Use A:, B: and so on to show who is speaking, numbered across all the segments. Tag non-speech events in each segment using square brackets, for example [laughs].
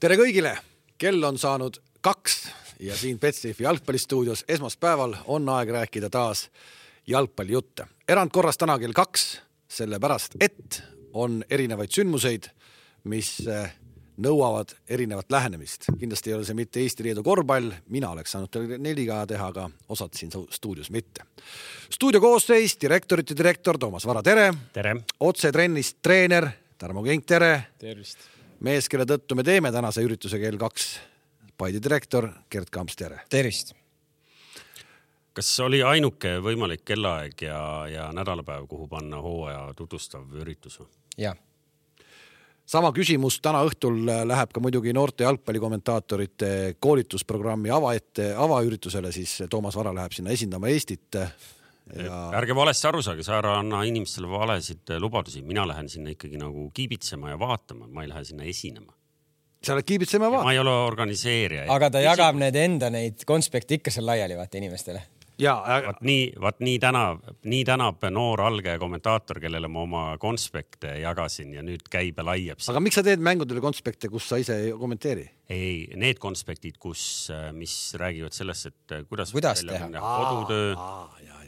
A: tere kõigile, kell on saanud kaks ja siin Betsafe jalgpallistuudios esmaspäeval on aeg rääkida taas jalgpallijutte. erandkorras täna kell kaks, sellepärast et on erinevaid sündmuseid, mis eh, nõuavad erinevat lähenemist. kindlasti ei ole see mitte Eesti-Leedu korvpall, mina oleks saanud teile neliga teha, aga osad siin stuudios mitte. stuudio koosseis, direktorite direktor Toomas Vara, tere!
B: tere!
A: otsetrennist treener Tarmo Kink, tere!
C: tervist!
A: Mees, kelle tõttu me teeme tänase ürituse kell kaks, Paide direktor Gerd Kamps, tere!
D: tervist!
B: kas oli ainuke võimalik kellaaeg ja, ja nädalapäev, kuhu panna hooaja tutvustav üritus
D: jah
A: sama küsimus täna õhtul läheb ka muidugi noorte jalgpallikommentaatorite koolitusprogrammi avaette, avaüritusele, siis Toomas Vara läheb sinna esindama Eestit.
B: Ja... ärge valesti aru saage, sa ära anna inimestele valesid lubadusi, mina lähen sinna ikkagi nagu kiibitsema ja vaatama, ma ei lähe sinna esinema
A: sa oled kiibitsema ja vaatama.
B: ma ei ole organiseerija.
D: aga ta jagab need enda neid konspekte ikka seal laiali vaata inimestele
B: ja äh... vaat nii, vaat nii tänab, nii tänab noor alge kommentaator, kellele ma oma konspekte jagasin ja nüüd käib ja laiab.
A: aga miks sa teed mängudele konspekte, kus sa ise ei kommenteeri?
B: ei, need konspektid, kus, äh, mis räägivad sellest, et äh, kuidas,
D: kuidas teha
B: kodutöö,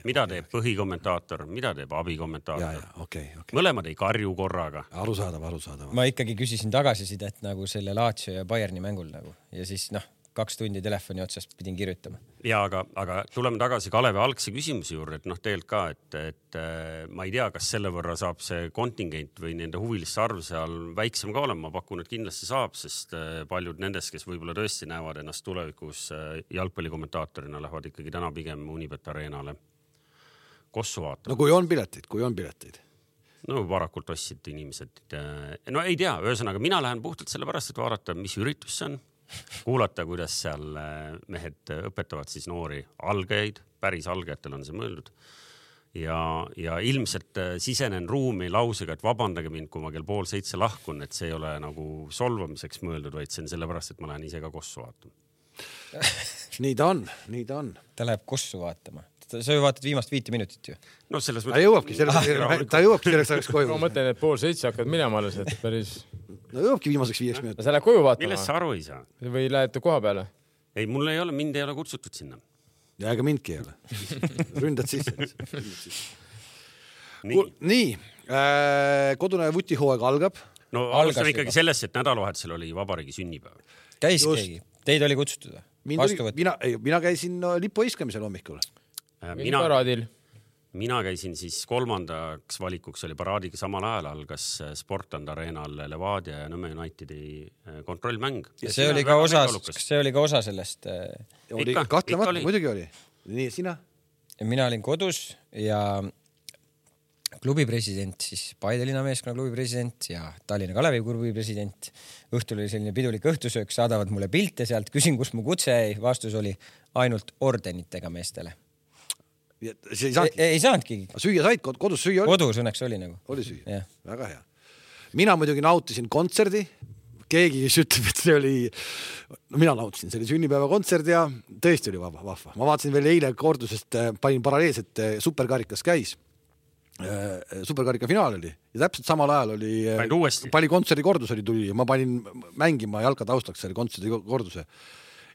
B: mida teeb põhikommentaator, mida teeb abikommentaator.
A: Okay, okay.
B: mõlemad ei karju korraga.
A: arusaadav, arusaadav.
D: ma ikkagi küsisin tagasisidet nagu selle Lazio ja Bayerni mängul nagu ja siis noh kaks tundi telefoni otsas pidin kirjutama.
B: ja aga, aga tuleme tagasi Kalevi algse küsimuse juurde, et noh, tegelikult ka, et, et äh, ma ei tea, kas selle võrra saab see kontingent või nende huviliste arv seal väiksem ka olema, ma pakun, et kindlasti saab, sest äh, paljud nendest, kes võib-olla tõesti näevad ennast tulevikus äh, jalgpallikommentaatorina, lähevad ikkagi täna pigem Unibet Arenale kossu vaatama.
A: no kui on piletid, kui on piletid
B: no varakult ostsid inimesed, no ei tea, ühesõnaga mina lähen puhtalt sellepärast, et vaadata, mis üritus see on kuulata, kuidas seal äh, mehed õpetavad siis noori algajaid, päris algajatel on see mõeldud. ja, ja ilmselt äh, sisenen ruumi lausega, et vabandage mind, kui ma kell pool seitse lahkun, et see ei ole nagu solvamiseks mõeldud, vaid see on sellepärast, et ma lähen ise ka kossu vaatama
A: nii ta on, nii ta on.
D: ta läheb kossu vaatama sa ju vaatad viimast viite minutit ju.
B: no selles
A: mõttes. ta jõuabki selleks, ta jõuabki selleks ajaks koju.
C: ma mõtlen, et pool seitse hakkad minema alles, et päris
A: no jõuabki viimaseks viieks minutiks.
C: sa lähed koju vaatama?
B: millest sa aru ei saa?
C: või lähete koha peale?
B: ei, mul ei ole, mind ei ole kutsutud sinna.
A: ja ega mindki ei ole. ründad sisse. nii, nii äh,, kodune vutihooaeg algab.
B: no alustame ikkagi sellest, et nädalavahetusel oli vabariigi sünnipäev.
D: käis Just. keegi? Teid oli kutsutud või?
A: mina, mina käisin lipu hõiskamisel hommikul.
B: Äh, mina, mina käisin siis kolmandaks valikuks oli paraadiga samal ajal algas äh, Sportland Arenal Levadia ja Nõmme Unitedi äh, kontrollmäng.
D: ja see oli ka osa, kas see oli ka osa sellest?
A: oli, kahtlemata, muidugi oli. nii, sina?
D: mina olin kodus ja klubi president, siis Paide linnameeskonna klubi president ja Tallinna Kalevi klubi president. õhtul oli selline pidulik õhtusöök, saadavad mulle pilte sealt, küsin, kust mu kutse jäi, vastus oli ainult ordenitega meestele
A: see ei saanudki?
D: ei saanudki.
A: süüa said, kodus süüa
D: oli? kodus õnneks oli nagu.
A: oli süüa? väga hea. mina muidugi nautisin kontserdi, keegi, kes ütleb, et see oli, no mina nautisin, see oli sünnipäevakontsert ja tõesti oli vahva, vahva. ma vaatasin veel eile kordusest, äh, panin paralleelselt, äh, superkarikas käis äh, superkarika finaal oli ja täpselt samal ajal oli, pani kontserdi kordus oli tuli ja ma panin mängima jalka taustaks selle kontserdi korduse.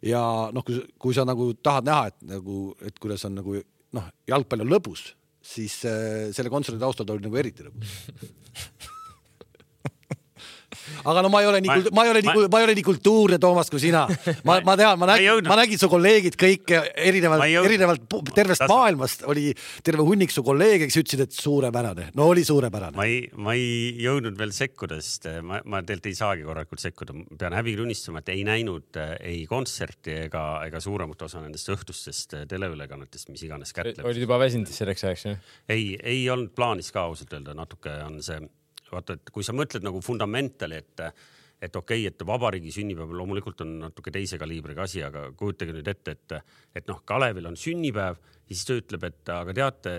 A: ja noh, kui, kui sa nagu tahad näha, et nagu, et kuidas on nagu noh, jalgpall on lõbus, siis äh, selle kontserdi taustal ta oli nagu eriti lõbus [laughs] aga no ma ei ole nii, ma ei ole nii, ma ei ole nii kultuurne, Toomas, kui sina. ma, ma tean, ma nägin, ma nägin su kolleegid kõik erinevalt, erinevalt tervest Tas... maailmast oli terve hunnik su kolleege, kes ütlesid, et suurepärane. no oli suurepärane.
B: ma ei, ma ei jõudnud veel sekkuda, sest eh, ma, ma tegelikult ei saagi korralikult sekkuda. pean häbi tunnistama, et ei näinud eh, ei kontserti ega, ega suuremat osa nendest õhtustest eh, teleülekannetest, mis iganes kätleb.
C: olid juba väsinud selleks ajaks, jah?
B: ei, ei olnud plaanis ka ausalt öelda, natuke on see vaata, et kui sa mõtled nagu fundamentali, et et okei okay,, et vabariigi sünnipäev loomulikult on natuke teise kaliibriga asi, aga kujutage nüüd ette, et, et noh, Kalevil on sünnipäev ja siis ta ütleb, et aga teate,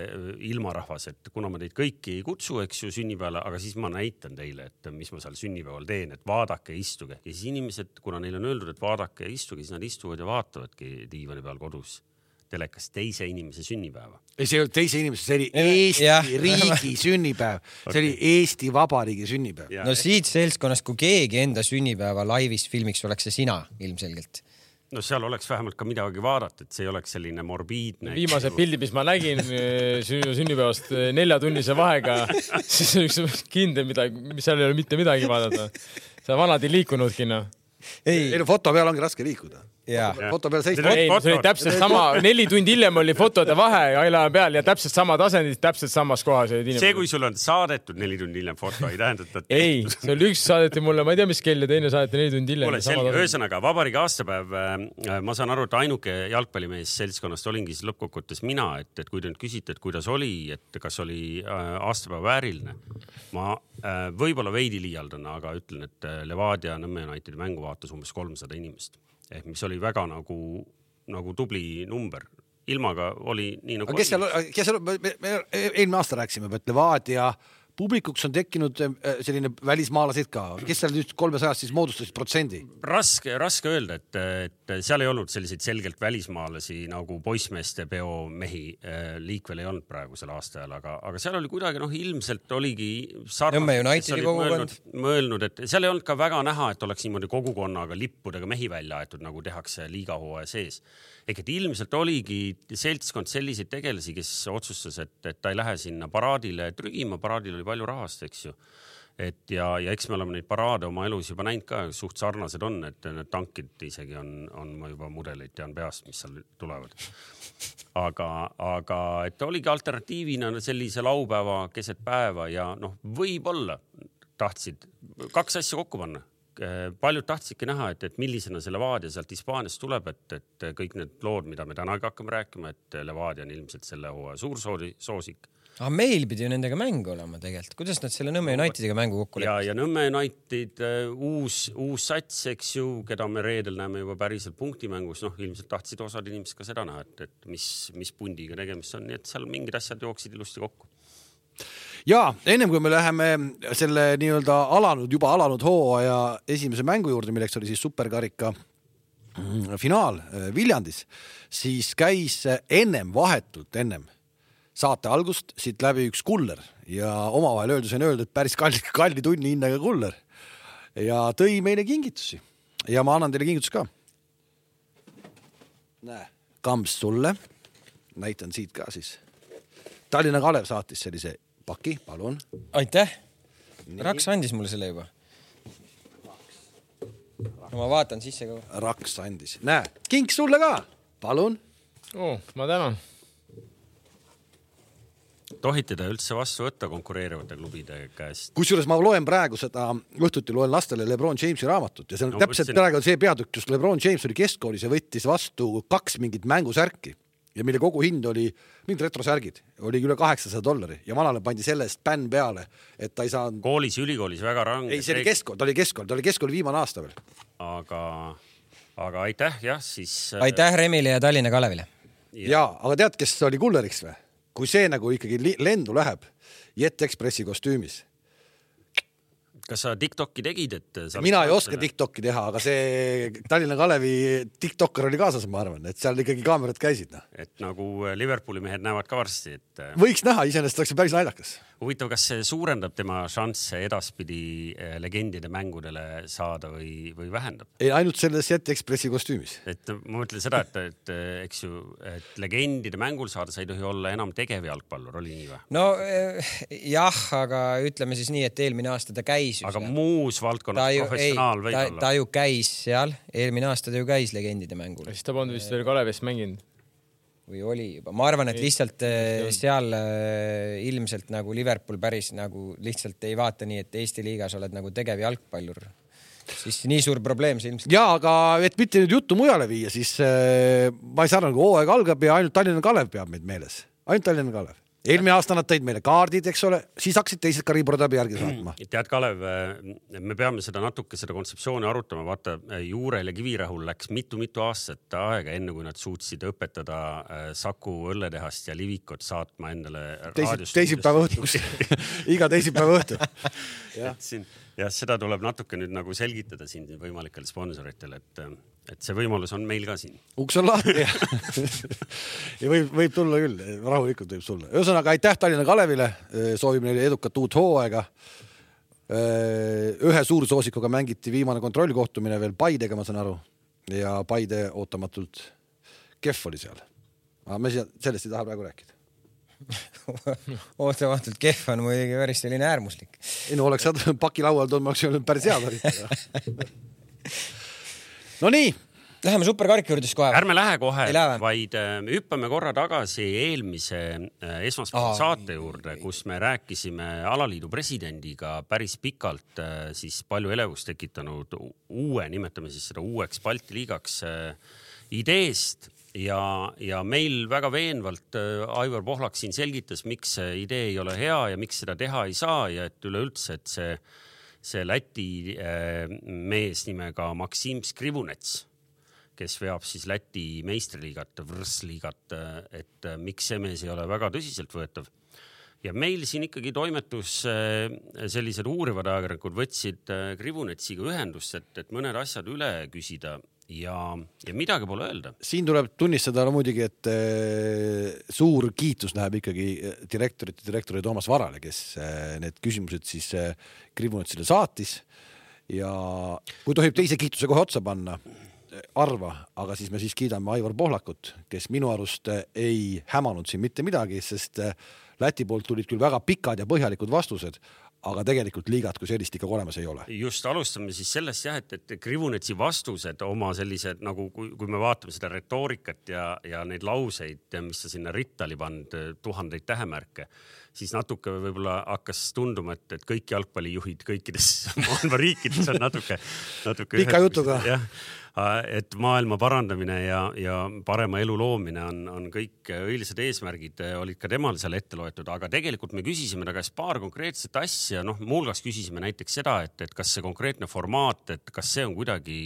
B: ilmarahvas, et kuna ma teid kõiki ei kutsu, eks ju, sünnipäevale, aga siis ma näitan teile, et mis ma seal sünnipäeval teen, et vaadake, istuge. ja siis inimesed, kuna neile on öeldud, et vaadake ja istuge, siis nad istuvad ja vaatavadki diivani peal kodus telekas teise inimese sünnipäeva.
A: ei, see ei olnud teise inimese, see oli
D: Ei,
A: Eesti
D: jah.
A: riigi sünnipäev, see oli [laughs] Eesti Vabariigi sünnipäev.
D: no siit seltskonnast, kui keegi enda sünnipäeva laivis filmiks, oleks see sina ilmselgelt.
B: no seal oleks vähemalt ka midagi vaadata, et see ei oleks selline morbiidne.
C: viimased pildid, mis ma nägin [laughs] sünni- sünnipäevast eh, neljatunnise vahega, [laughs] siis üks kindel midagi, seal ei ole mitte midagi vaadata. seal vanad ei liikunudki noh.
A: ei
D: ei,
A: no foto peal ongi raske liikuda.
D: jaa.
A: foto peal seista.
C: ei, see oli täpselt sama, neli tundi hiljem oli fotode vahe aila peal ja täpselt samad asendid, täpselt samas kohas olid
B: see,
C: inimesed.
B: kui sul on saadetud neli tundi hiljem foto, ei tähenda, et ta
C: ei, see oli üks saadeti mulle, ma ei tea, mis kell ja teine saadeti neli tundi hiljem
B: kuule,. selge, ühesõnaga vabariigi aastapäev, ma saan aru, et ainuke jalgpallimees seltskonnast olingi siis lõppkokkuvõttes mina, et, et kui te nüüd küsite, et kuidas oli, et kas oli äh, aastapäev vääriline, ma äh, võib-olla veidi liialdan, aga ütlen, et äh, Levadia Nõmme Unitedi mängu vaatas umbes kolmsada inimest ehk mis oli väga nagu, nagu tubli number. ilmaga oli nii nagu
A: aga kes seal, kes seal, me me eelmine aasta rääkisime, et Levadia publikuks on tekkinud äh, selline välismaalased ka, kes seal nüüd kolmesajast siis moodustasid protsendi?
B: raske, raske öelda, et, et seal ei olnud selliseid selgelt välismaalasi nagu poissmeeste peo mehi äh, liikvel ei olnud praegusel aastaajal, aga, aga seal oli kuidagi noh, ilmselt oligi
D: Nõmme Unitedi kogukond.
B: mõelnud, mõelnud, et seal ei olnud ka väga näha, et oleks niimoodi kogukonnaga lippudega mehi välja aetud, nagu tehakse liigahooaja sees. Ehk et ilmselt oligi seltskond selliseid tegelasi, kes otsustas, et, et ta ei lähe sinna paraadile trügima, paraadil oli palju rahvast, eks ju et ja, ja eks me oleme neid paraade oma elus juba näinud ka, suht sarnased on, et need tankid isegi on, on ma juba mudeleid tean peast, mis seal tulevad. aga, aga et oligi alternatiivina sellise laupäeva keset päeva ja noh, võib-olla tahtsid kaks asja kokku panna. Paljud tahtsidki näha, et, et millisena see Levadia sealt Hispaaniast tuleb, et, et kõik need lood, mida me tänagi hakkame rääkima, et Levadia on ilmselt selle hooaja suursoodi, soosik
D: aga meil pidi ju nendega mäng olema tegelikult, kuidas nad selle Nõmme Unitediga mängu kokku
B: ja,
D: leppisid?
B: ja Nõmme United äh, uus, uus sats, eks ju, keda me reedel näeme juba päriselt punktimängus, noh, ilmselt tahtsid osad inimesed ka seda näha, et, et mis, mis pundiga tegemist on, nii et seal mingid asjad jooksid ilusti kokku.
A: Ja ennem kui me läheme selle nii-öelda alanud, juba alanud hooaja esimese mängu juurde, milleks oli siis superkarika mm, finaal äh, Viljandis, siis käis ennem, vahetult ennem saate algust siit läbi üks kuller ja omavahel öeldes on öeldud päris kalli, kalli tunni hinnaga kuller ja tõi meile kingitusi ja ma annan teile kingituse ka. näe, kamps sulle, näitan siit ka siis. Tallinna Kalev saatis sellise paki, palun.
D: aitäh. Raks andis mulle selle juba. no ma vaatan sisse ka.
A: Raks andis, näe, kink sulle ka, palun.
C: oh,. ma tänan.
B: tohite te üldse vastu võtta konkureerivate klubide käest?
A: kusjuures ma loen praegu seda, õhtuti loen lastele Lebron Jamesi raamatut ja see on
B: No
A: täpselt
B: mõtlesin-
A: praegu see peatükk, kus Lebron James oli keskkoolis ja võttis vastu kaks mingit mängusärki ja mille koguhind oli, mingid retrosärgid, oli üle kaheksasada dollari ja vanale pandi selle eest bänn peale, et ta ei saanud,
B: koolis, ülikoolis väga range.
A: ei, see oli keskkool, ta oli keskkool, ta oli keskkooli viimane aasta veel.
B: aga, aga aitäh, jah, siis.
D: aitäh Remile ja Tallinna Kalevile.
A: ja, aga tead, kes oli kulleriks või? kui see nagu ikkagi lendu läheb, Jet Expressi kostüümis.
B: Kas sa Tiktoki tegid, et?
A: mina ei oska Tiktoki teha, aga see Tallinna Kalevi tiktokker oli kaasas, ma arvan, et seal ikkagi kaamerad käisid, noh.
B: et nagu Liverpooli mehed näevad ka varsti, et
A: võiks näha, iseenesest oleks see päris naljakas.
B: huvitav, kas see suurendab tema šansse edaspidi eh, legendide mängudele saada või, või vähendab?
A: ei, ainult selles Jet Expressi kostüümis.
B: et ma mõtlen seda, et, et eh, eks ju, et legendide mängul saada, sa ei tohi olla enam tegevjalgpallur, oli nii või?
D: no eh, jah, aga ütleme siis nii, et eelmine aasta ta käis
B: aga
D: seal.
B: muus valdkonnas professionaal võib
D: ta,
B: olla
D: ta. ju käis seal, eelmine aasta ta ju käis legendide mängul
C: siis ta polnud vist veel Kalevist mänginud.
D: Või oli juba, ma arvan, et lihtsalt eh,
C: ei olnud.
D: seal eh, ilmselt nagu Liverpool päris nagu lihtsalt ei vaata nii, et Eesti liigas oled nagu tegevjalgpallur. siis nii suur probleem see ilmselt.
A: ja aga et mitte nüüd juttu mujale viia, siis äh, ma ei saa aru, nagu hooaeg algab ja ainult Tallinna Kalev peab meid meeles, ainult Tallinna Kalev. Eelmine aasta nad tõid meile kaardid, eks ole, siis hakkasid teised ka riburadabi järgi saatma.
B: tead, Kalev, me peame seda natuke, seda kontseptsiooni arutama, vaata Juurel ja Kivirahul läks mitu-mitu aastat aega, enne kui nad suutsid õpetada äh, Saku õlletehast ja Livikut saatma endale
A: teisi, teisipäeva õhtuks, [laughs] iga teisipäeva õhtu.
B: et siin jah, seda tuleb natuke nüüd nagu selgitada siin võimalikele sponsoritele, et, et see võimalus on meil ka siin.
A: uks on lahti ja, [laughs] ja võib, võib tulla küll, rahulikult võib tulla. ühesõnaga aitäh Tallinna Kalevile, soovime neile edukat uut hooaega. ühe suursoosikuga mängiti viimane kontrollkohtumine veel Paidega, ma saan aru, ja Paide ootamatult kehv oli seal. aga me sellest ei taha praegu rääkida [laughs]
D: ootamatult kehv on muidugi päris selline äärmuslik.
A: ei no oleks sa paki laual toonud, ma oleks öelnud päris head olid [laughs] Nonii.
D: Läheme superkarika juurde siis kohe.
B: ärme lähe kohe, vaid äh, hüppame korra tagasi eelmise äh, esmaspäeva saate juurde, kus me rääkisime alaliidu presidendiga päris pikalt äh, siis palju elevust tekitanud uue, nimetame siis seda uueks Balti liigaks ideest ja, ja meil väga veenvalt Aivar Pohlak siin selgitas, miks see idee ei ole hea ja miks seda teha ei saa ja et üleüldse, et see see Läti äh, mees nimega Maksim Skrivunets, kes veab siis Läti meistriliigat, Vršliigat, äh, et äh, miks see mees ei ole väga tõsiseltvõetav. ja meil siin ikkagi toimetus sellised uurivad ajakirjanikud võtsid Krivunetsiga ühendust, et, et mõned asjad üle küsida ja, ja midagi pole öelda.
A: siin tuleb tunnistada no muidugi, et äh, suur kiitus läheb ikkagi eh, direktorite direktori Toomas Varale, kes äh, need küsimused siis äh, Kribunutsile saatis. ja kui tohib teise kiituse kohe otsa panna, arva, aga siis me siis kiidame Aivar Pohlakut, kes minu arust ei hämanud siin mitte midagi, sest Läti poolt tulid küll väga pikad ja põhjalikud vastused, aga tegelikult liigat kui sellist ikkagi olemas ei ole.
B: just, alustame siis sellest jah, et, et Krivunetsi vastused oma sellised nagu, kui, kui me vaatame seda retoorikat ja, ja neid lauseid, mis ta sinna ritta oli pannud, tuhandeid tähemärke, siis natuke võib-olla hakkas tunduma, et, et kõik jalgpallijuhid kõikides [laughs] maailma riikides on natuke, natuke.
A: pika jutuga.
B: jah et maailma parandamine ja, ja parema elu loomine on, on kõik õilised eesmärgid, olid ka temal seal ette loetud, aga tegelikult me küsisime ta käest paar konkreetset asja, noh, muuhulgas küsisime näiteks seda, et, et kas see konkreetne formaat, et kas see on kuidagi,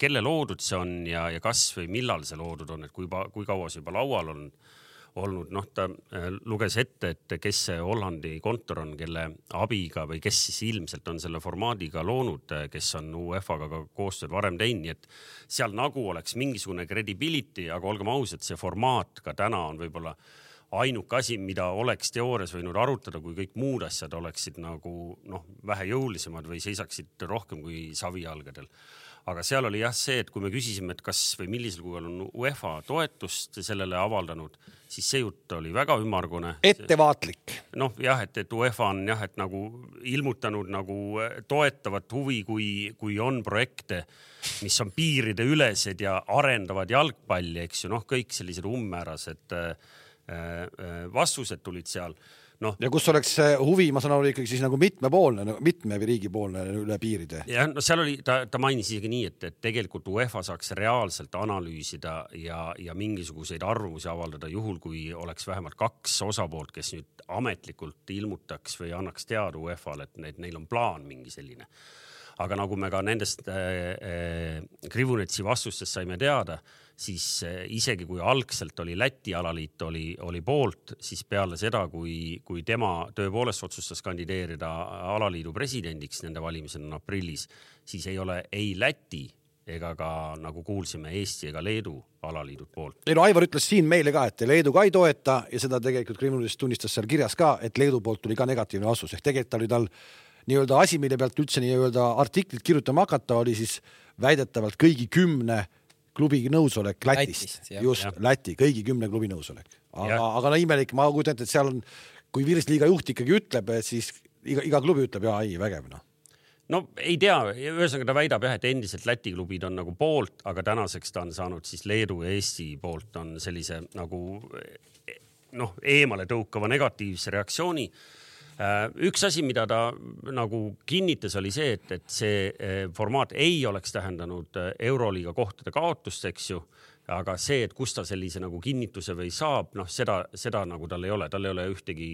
B: kelle loodud see on ja, ja kas või millal see loodud on, et kui, kui kaua see juba laual on olnud, noh, ta äh, luges ette, et kes see Hollandi kontor on, kelle abiga või kes siis ilmselt on selle formaadiga loonud, äh, kes on UEFA-ga ka koostööd varem teinud, nii et seal nagu oleks mingisugune credibility, aga olgem ausad, see formaat ka täna on võib-olla ainuke asi, mida oleks teoorias võinud arutada, kui kõik muud asjad oleksid nagu noh, vähe jõulisemad või seisaksid rohkem kui savijalgadel aga seal oli jah see, et kui me küsisime, et kas või millisel kujul on UEFA toetust sellele avaldanud, siis see jutt oli väga ümmargune.
A: ettevaatlik.
B: noh, jah, et, et UEFA on jah, et nagu ilmutanud nagu toetavat huvi, kui, kui on projekte, mis on piirideülesed ja arendavad jalgpalli, eks ju, noh, kõik sellised umbmäärased äh, äh, vastused tulid seal
A: noh. ja kus oleks huvi, ma saan aru, ikkagi siis nagu mitmepoolne, mitme riigipoolne üle piiride.
B: jah, no seal oli, ta, ta mainis isegi nii, et, et tegelikult UEFA saaks reaalselt analüüsida ja, ja mingisuguseid arvamusi avaldada, juhul kui oleks vähemalt kaks osapoolt, kes nüüd ametlikult ilmutaks või annaks teada UEFA-le, et need, neil on plaan mingi selline aga nagu me ka nendest äh, äh, Krivunetsi vastustest saime teada, siis eh, isegi kui algselt oli Läti alaliit oli, oli poolt, siis peale seda, kui, kui tema tõepoolest otsustas kandideerida alaliidu presidendiks, nende valimised on aprillis, siis ei ole ei Läti ega ka nagu kuulsime Eesti ega Leedu alaliidud poolt.
A: ei no Aivar ütles siin meile ka, et Leedu ka ei toeta ja seda tegelikult Kremlis tunnistas seal kirjas ka, et Leedu poolt tuli ka negatiivne vastus ehk tegelikult oli tal nii-öelda asi, mille pealt üldse nii-öelda artiklit kirjutama hakata, oli siis väidetavalt kõigi kümne klubi nõusolek Lätist, Lätist, just ja. Läti, kõigi kümne klubi nõusolek. aga, aga no imelik, ma kujutan ette, et seal on, kui Virsliiga juht ikkagi ütleb, siis iga, iga klubi ütleb ja ei, vägev noh.
B: No ei tea, ühesõnaga ta väidab jah, et endiselt Läti klubid on nagu poolt, aga tänaseks ta on saanud siis Leedu ja Eesti poolt on sellise nagu noh, eemale tõukava negatiivse reaktsiooni üks asi, mida ta nagu kinnitas, oli see, et, et see äh, formaat ei oleks tähendanud äh, Euroliiga kohtade kaotust, eks ju aga see, et kust ta sellise nagu kinnituse või saab, noh, seda, seda nagu tal ei ole, tal ei ole ühtegi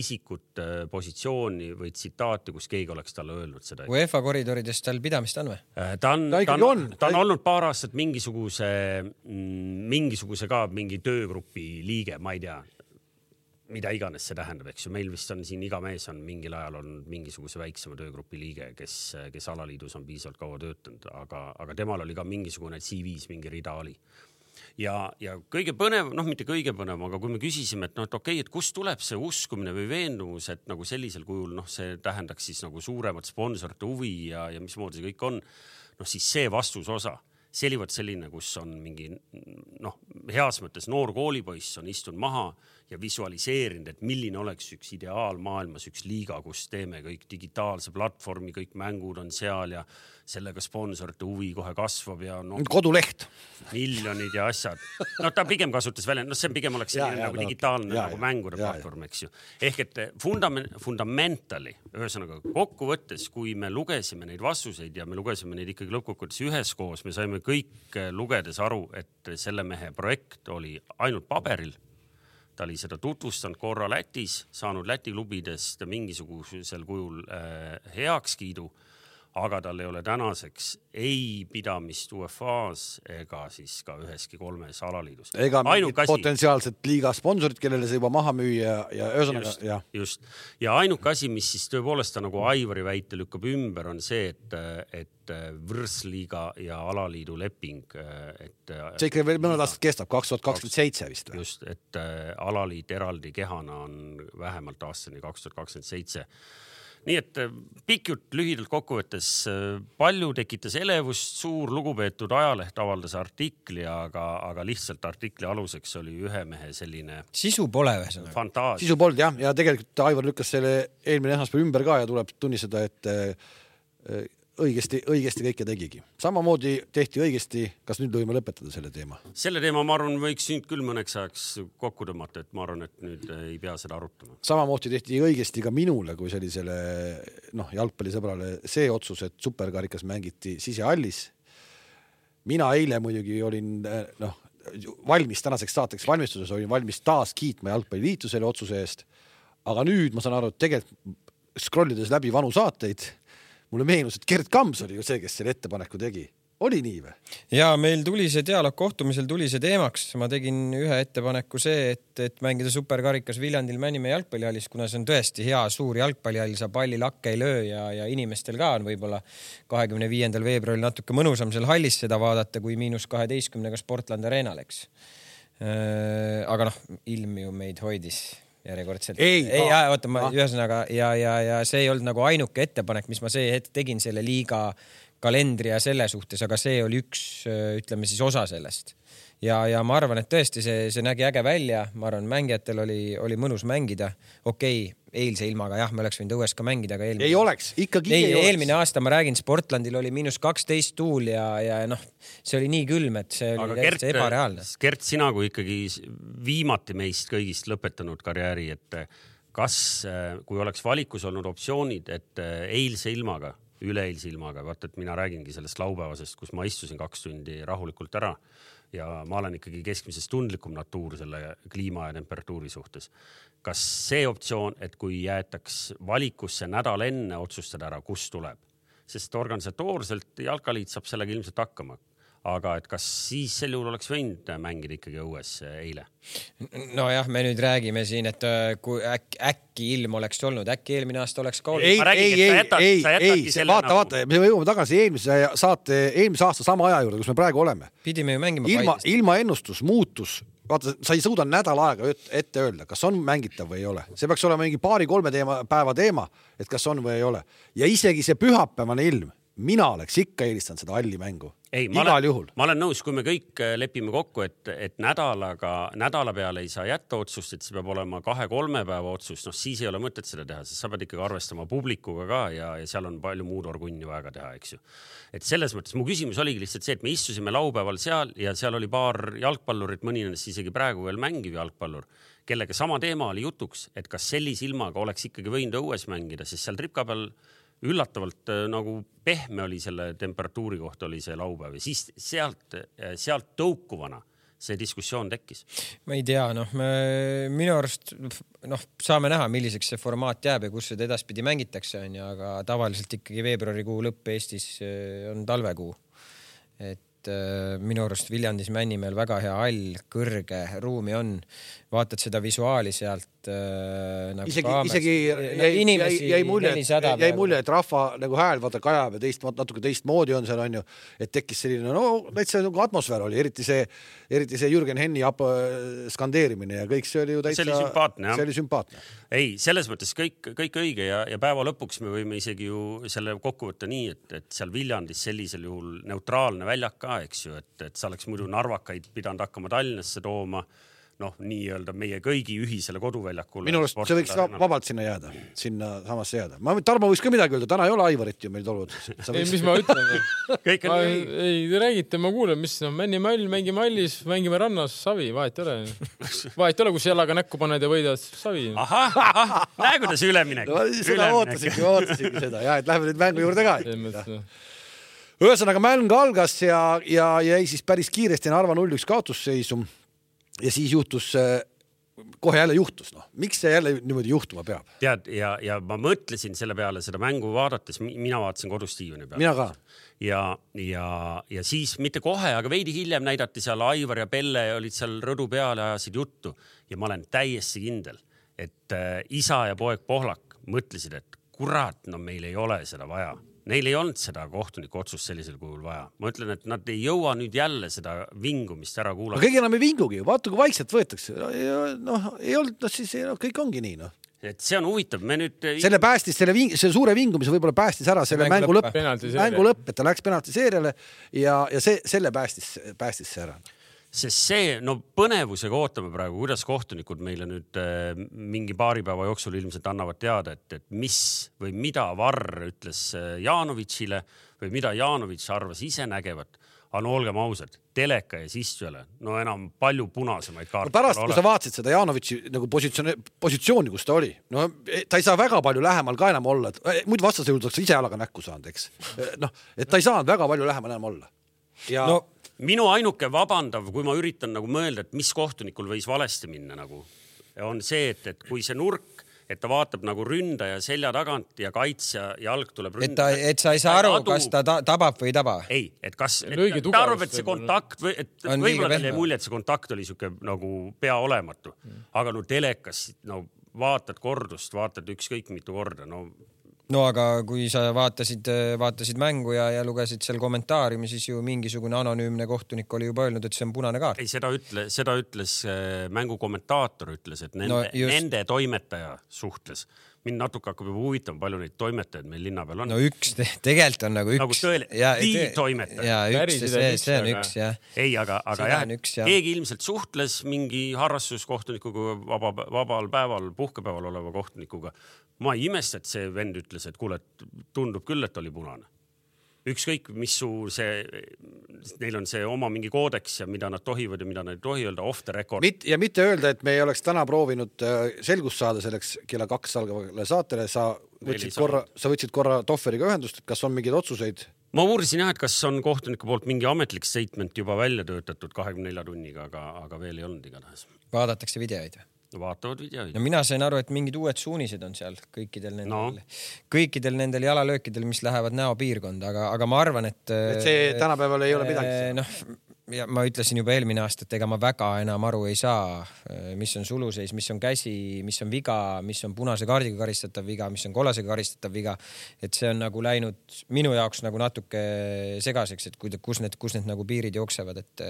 B: isikut, positsiooni või tsitaati, kus keegi oleks talle öelnud seda.
D: UEFA koridorides tal pidamist on või?
B: ta on, ta on, ta on olnud paar aastat mingisuguse, mm, mingisuguse ka mingi töögrupi liige, ma ei tea, mida iganes see tähendab, eks ju, meil vist on siin iga mees on mingil ajal olnud mingisuguse väiksema töögrupi liige, kes, kes alaliidus on piisavalt kaua töötanud, aga, aga temal oli ka mingisugune CV-s mingi rida oli ja, ja kõige põnev, noh, mitte kõige põnevam, aga kui me küsisime, et noh, et okei okay,, et kust tuleb see uskumine või veendumus, et nagu sellisel kujul noh, see tähendaks siis nagu suuremat sponsorite huvi ja, ja mismoodi see kõik on. noh, siis see vastusosa, see oli vot selline, kus on mingi noh, heas mõttes noor koolipoiss on istunud maha ja visualiseerinud, et milline oleks üks ideaalmaailmas üks liiga, kus teeme kõik digitaalse platvormi, kõik mängud on seal ja sellega sponsorite huvi kohe kasvab ja no
A: koduleht.
B: miljonid ja asjad. no ta pigem kasutas välja, noh, see pigem oleks selline ja, nagu ja, digitaalne ja, nagu mängude ja, platvorm, eks ju. ehk et fundament, fundamentally, ühesõnaga kokkuvõttes, kui me lugesime neid vastuseid ja me lugesime neid ikkagi lõppkokkuvõttes üheskoos, me saime kõik lugedes aru, et selle mehe projekt oli ainult paberil ta oli seda tutvustanud korra Lätis, saanud Läti klubidest mingisugusel kujul äh, heakskiidu, aga tal ei ole tänaseks ei pidamist UEFA-s ega siis ka üheski kolmes alaliidus.
A: ega mingit asi... potentsiaalset liiga sponsorit, kellele see juba maha müüa ja ühesõnaga jah.
B: just ja ainuke asi, mis siis tõepoolest ta nagu Aivari väite lükkab ümber, on see, et, et Võrsliiga ja alaliidu leping, et.
A: see ikka veel mõned aastad kestab, kaks tuhat kakskümmend seitse vist
B: või? just, et alaliit eraldi kehana on vähemalt aastani kaks tuhat kakskümmend seitse nii et äh, pikk jutt lühidalt kokkuvõttes, äh, palju tekitas elevust, suur lugupeetud ajaleht avaldas artikli, aga, aga lihtsalt artikli aluseks oli ühe mehe selline.
D: sisu pole ühesõnaga.
A: sisu polnud jah, ja tegelikult Aivar lükkas selle eelmine esmaspäev ümber ka ja tuleb tunnistada, et äh, õigesti, õigesti kõike tegigi. samamoodi tehti õigesti, kas nüüd võime lõpetada selle teema?
B: selle teema, ma arvan, võiks nüüd küll mõneks ajaks kokku tõmmata, et ma arvan, et nüüd ei pea seda arutama.
A: samamoodi tehti õigesti ka minule kui sellisele noh, jalgpallisõbrale see otsus, et superkarikas mängiti sisehallis. mina eile muidugi olin noh, valmis tänaseks saateks valmistuses, olin valmis taas kiitma Jalgpalliliitu selle otsuse eest. aga nüüd ma saan aru, et tegelikult scroll ides läbi vanu saateid mulle meenus, et Gerd Kams oli ju see, kes selle ettepaneku tegi oli nii või?
D: ja meil tuli see dialoog kohtumisel tuli see teemaks, ma tegin ühe ettepaneku see, et, et mängida superkarikas Viljandil Männimäe jalgpallihallis, kuna see on tõesti hea suur jalgpallihall, sa palli lakke ei löö ja, ja inimestel ka on võib-olla kahekümne viiendal veebruaril natuke mõnusam seal hallis seda vaadata kui miinus kaheteistkümnega Sportlandi areenal, eks. Äh, aga noh, ilm ju meid hoidis järjekordselt.
A: ei,
D: ei, oota, ma ühesõnaga ja, ja, ja see ei olnud nagu ainuke ettepanek, mis ma see hetk tegin selle liiga kalendri ja selle suhtes, aga see oli üks, ütleme siis osa sellest. Ja, ja ma arvan, et tõesti see, see nägi äge välja, ma arvan, mängijatel oli, oli mõnus mängida. okei okay,, eilse ilmaga jah, me oleks võinud õues ka mängida, aga eelmine.
A: ei oleks, ikkagi
D: ei, ei oleks. eelmine aasta ma räägin, Sportlandil oli miinus kaksteist tuul ja, ja noh, see oli nii külm, et see oli aga täitsa ebareaalne.
B: Gert, sina kui ikkagi viimati meist kõigist lõpetanud karjääri, et kas, kui oleks valikus olnud optsioonid, et eilse ilmaga, üleeilse ilmaga, vaata, et mina räägingi sellest laupäevasest, kus ma istusin kaks tundi rahulikult ära ja ma olen ikkagi keskmisest tundlikum natuur selle kliima ja temperatuuri suhtes. Kas see optsioon, et kui jäetaks valikusse nädal enne otsustada ära, kust tuleb, sest organisatoorselt Jalkaliit saab sellega ilmselt hakkama aga et kas siis sel juhul oleks võinud mängida ikkagi õues eile?
D: nojah, me nüüd räägime siin, et äh, kui äkki, äkki ilm oleks olnud, äkki eelmine aasta oleks ka olnud.
A: ei, ei, ei, ei, ei, vaata nagu..., vaata, me jõuame tagasi eelmise saate, eelmise aasta sama aja juurde, kus me praegu oleme.
D: pidime ju mängima.
A: ilma, ilmaennustus muutus vaata, sa ei suuda nädal aega ette öelda, kas on mängitav või ei ole, see peaks olema mingi paari-kolme teema, päeva teema, et kas on või ei ole ja isegi see pühapäevane ilm, mina oleks ikka eelistanud seda halli mängu
B: ei, ma olen, ma olen nõus, kui me kõik äh, lepime kokku, et, et nädalaga, nädala peale ei saa jätta otsust, et see peab olema kahe-kolme päeva otsus, noh siis ei ole mõtet seda teha, sest sa pead ikkagi arvestama publikuga ka ja, ja seal on palju muud orgunni vaja ka teha, eks ju. et selles mõttes mu küsimus oligi lihtsalt see, et me istusime laupäeval seal ja seal oli paar jalgpallurit, mõni nendest isegi praegu veel mängiv jalgpallur kellega sama teema oli jutuks, et kas sellise ilmaga oleks ikkagi võinud õues mängida, sest seal tripka peal üllatavalt äh, nagu pehme oli selle temperatuuri kohta oli see laupäev ja siis sealt, äh, sealt tõukuvana see diskussioon tekkis?
D: ma ei tea, noh, minu arust noh, saame näha, milliseks see formaat jääb ja kus seda edaspidi mängitakse, onju, aga tavaliselt ikkagi veebruarikuu lõpp Eestis äh, on talvekuu. et minu arust Viljandis Männimäel väga hea hall, kõrge, ruumi on. vaatad seda visuaali sealt, äh, nagu
A: isegi, isegi
D: no
A: jäi, jäi,
D: inimesi
A: jäi mulje,
D: 400
A: jäi mulje, et rahva nagu hääl vaata kajab ja teist, natuke teistmoodi on seal onju, et tekkis selline no täitsa nagu atmosfäär oli, eriti see, eriti see Jürgen Henni ap- skandeerimine ja kõik see oli ju täitsa,
B: See oli sümpaatne, jah.
A: see oli sümpaatne.
B: ei, selles mõttes kõik, kõik õige ja, ja päeva lõpuks me võime isegi ju selle kokku võtta nii, et, et seal Viljandis sellisel juhul neutraalne väljak ka, eks ju, et, et sa oleks muidu narvakaid pidanud hakkama Tallinnasse tooma noh, nii-öelda meie kõigi ühisele koduväljakule.
A: minu arust see võiks va- vabalt sinna jääda, sinna samasse jääda. ma, Tarmo võiks ka midagi öelda, täna ei ole Aivarit ju meil tolmudes.
C: ei, mis ma ütlen? [laughs]
B: kõik on
C: ei
B: nii,,
C: te räägite, ma kuulen, mis no, männime all, mängime hallis, mängime rannas, savi, vahet ei ole. [laughs] vahet ei ole, kus jalaga näkku paned ja võidad, savi.
B: ahah, ahah, näe kuidas üleminek.
A: no seda ootasingi, ootasingi seda ja et lähme nüüd mängu juurde ka. ühesõnaga mäng algas ja, ja jäi siis päris kiiresti Narva null-üks kaotusseisu. Ja siis juhtus, kohe jälle juhtus, noh, miks see jälle niimoodi juhtuma peab?
B: tead ja, ja ma mõtlesin selle peale seda mängu vaadates, mina vaatasin kodus diivani peal.
A: mina ka.
B: ja, ja, ja siis mitte kohe, aga veidi hiljem näidati seal Aivar ja Pelle olid seal rõdu peal ja ajasid juttu ja ma olen täiesti kindel, et äh, isa ja poeg Pohlak mõtlesid, et kurat, no meil ei ole seda vaja. Neil ei olnud seda kohtuniku otsust sellisel kujul vaja. ma ütlen, et nad ei jõua nüüd jälle seda vingumist ära kuulata.
A: keegi enam ei vingugi vaata kui vaikselt võetakse. noh, ei olnud, noh siis no, kõik ongi nii noh.
B: et see on huvitav, me nüüd.
A: selle päästis selle ving-, selle suure vingumise võib-olla päästis ära selle
D: Mängu lõpp.
A: mängu lõpp, et ta läks penaltiseeriale ja, ja see, selle päästis, päästis see ära.
B: Sest see, no põnevusega ootame praegu, kuidas kohtunikud meile nüüd äh, mingi paari päeva jooksul ilmselt annavad teada, et, et mis või mida Varr ütles äh, Janovitšile või mida Janovitš arvas ise nägevat. aga no olgem ausad, teleka ees istujale, no enam palju punasemaid
A: no
B: kaarte
A: pärast, kui sa vaatasid seda Janovitši nagu positsiooni, positsiooni, kus ta oli, no ta ei saa väga palju lähemal ka enam olla, et muidu vastasel juhul oleks ise jalaga näkku saanud, eks. noh, et ta ei saanud väga palju lähemal enam olla. ja
D: no
A: no,
B: minu ainuke vabandav, kui ma üritan nagu mõelda, et mis kohtunikul võis valesti minna nagu, on see, et, et kui see nurk, et ta vaatab nagu ründaja selja tagant ja kaitsja jalg tuleb
D: et ta, et sa ei saa aru, kas ta ta tabab või ei taba.
B: ei, et kas, ta arvab, et see kontakt või, et võib-olla talle jäi mulje, et see kontakt oli sihuke nagu peaolematu, aga no telekas, no vaatad kordust, vaatad ükskõik mitu korda, no
D: no aga kui sa vaatasid, vaatasid mängu ja, ja lugesid seal kommentaariumi, siis ju mingisugune anonüümne kohtunik oli juba öelnud, et see on punane kaart.
B: ei, seda ütle, seda ütles äh, mängu kommentaator ütles, et nende
D: No just.
B: nende toimetaja suhtles. mind natuke hakkab juba huvitama, palju neid toimetajaid meil linna peal on
D: no üks, tegelikult on nagu üks.
B: Nagu tõele- the toimetaja.
D: ja üks, see, see on
C: üks,
D: jah.
B: ei, aga, aga jah,
D: jah.
B: keegi ilmselt suhtles mingi harrastuskohtunikuga vaba, vabal päeval, puhkepäeval oleva kohtunikuga. Ma ei imesta, et see vend ütles, et kuule, tundub küll, et oli punane. ükskõik, mis su see, neil on see oma mingi koodeks ja mida nad tohivad ja mida nad ei tohi öelda off the record.
A: mit- ja mitte öelda, et me ei oleks täna proovinud äh, selgust saada selleks kella kaks algavale saatele, sa võtsid korra, sa võtsid korra Tohveriga ühendust, et kas on mingeid otsuseid?
B: ma uurisin jah, et kas on kohtuniku poolt mingi ametlik statement juba välja töötatud kahekümne nelja tunniga, aga, aga veel ei olnud igatahes.
D: vaadatakse videoid või?
B: Vaatavad videoid
D: no. mina sain aru, et mingid uued suunised on seal kõikidel nendel
B: No.
D: kõikidel nendel jalalöökidel, mis lähevad näopiirkonda, aga, aga ma arvan, et.
A: et see tänapäeval ei ole midagi.
D: noh, ja ma ütlesin juba eelmine aasta, et ega ma väga enam aru ei saa, mis on suluseis, mis on käsi, mis on viga, mis on punase kaardiga karistatav viga, mis on kollasega karistatav viga. et see on nagu läinud minu jaoks nagu natuke segaseks, et kuida- kus need, kus need nagu piirid jooksevad, et,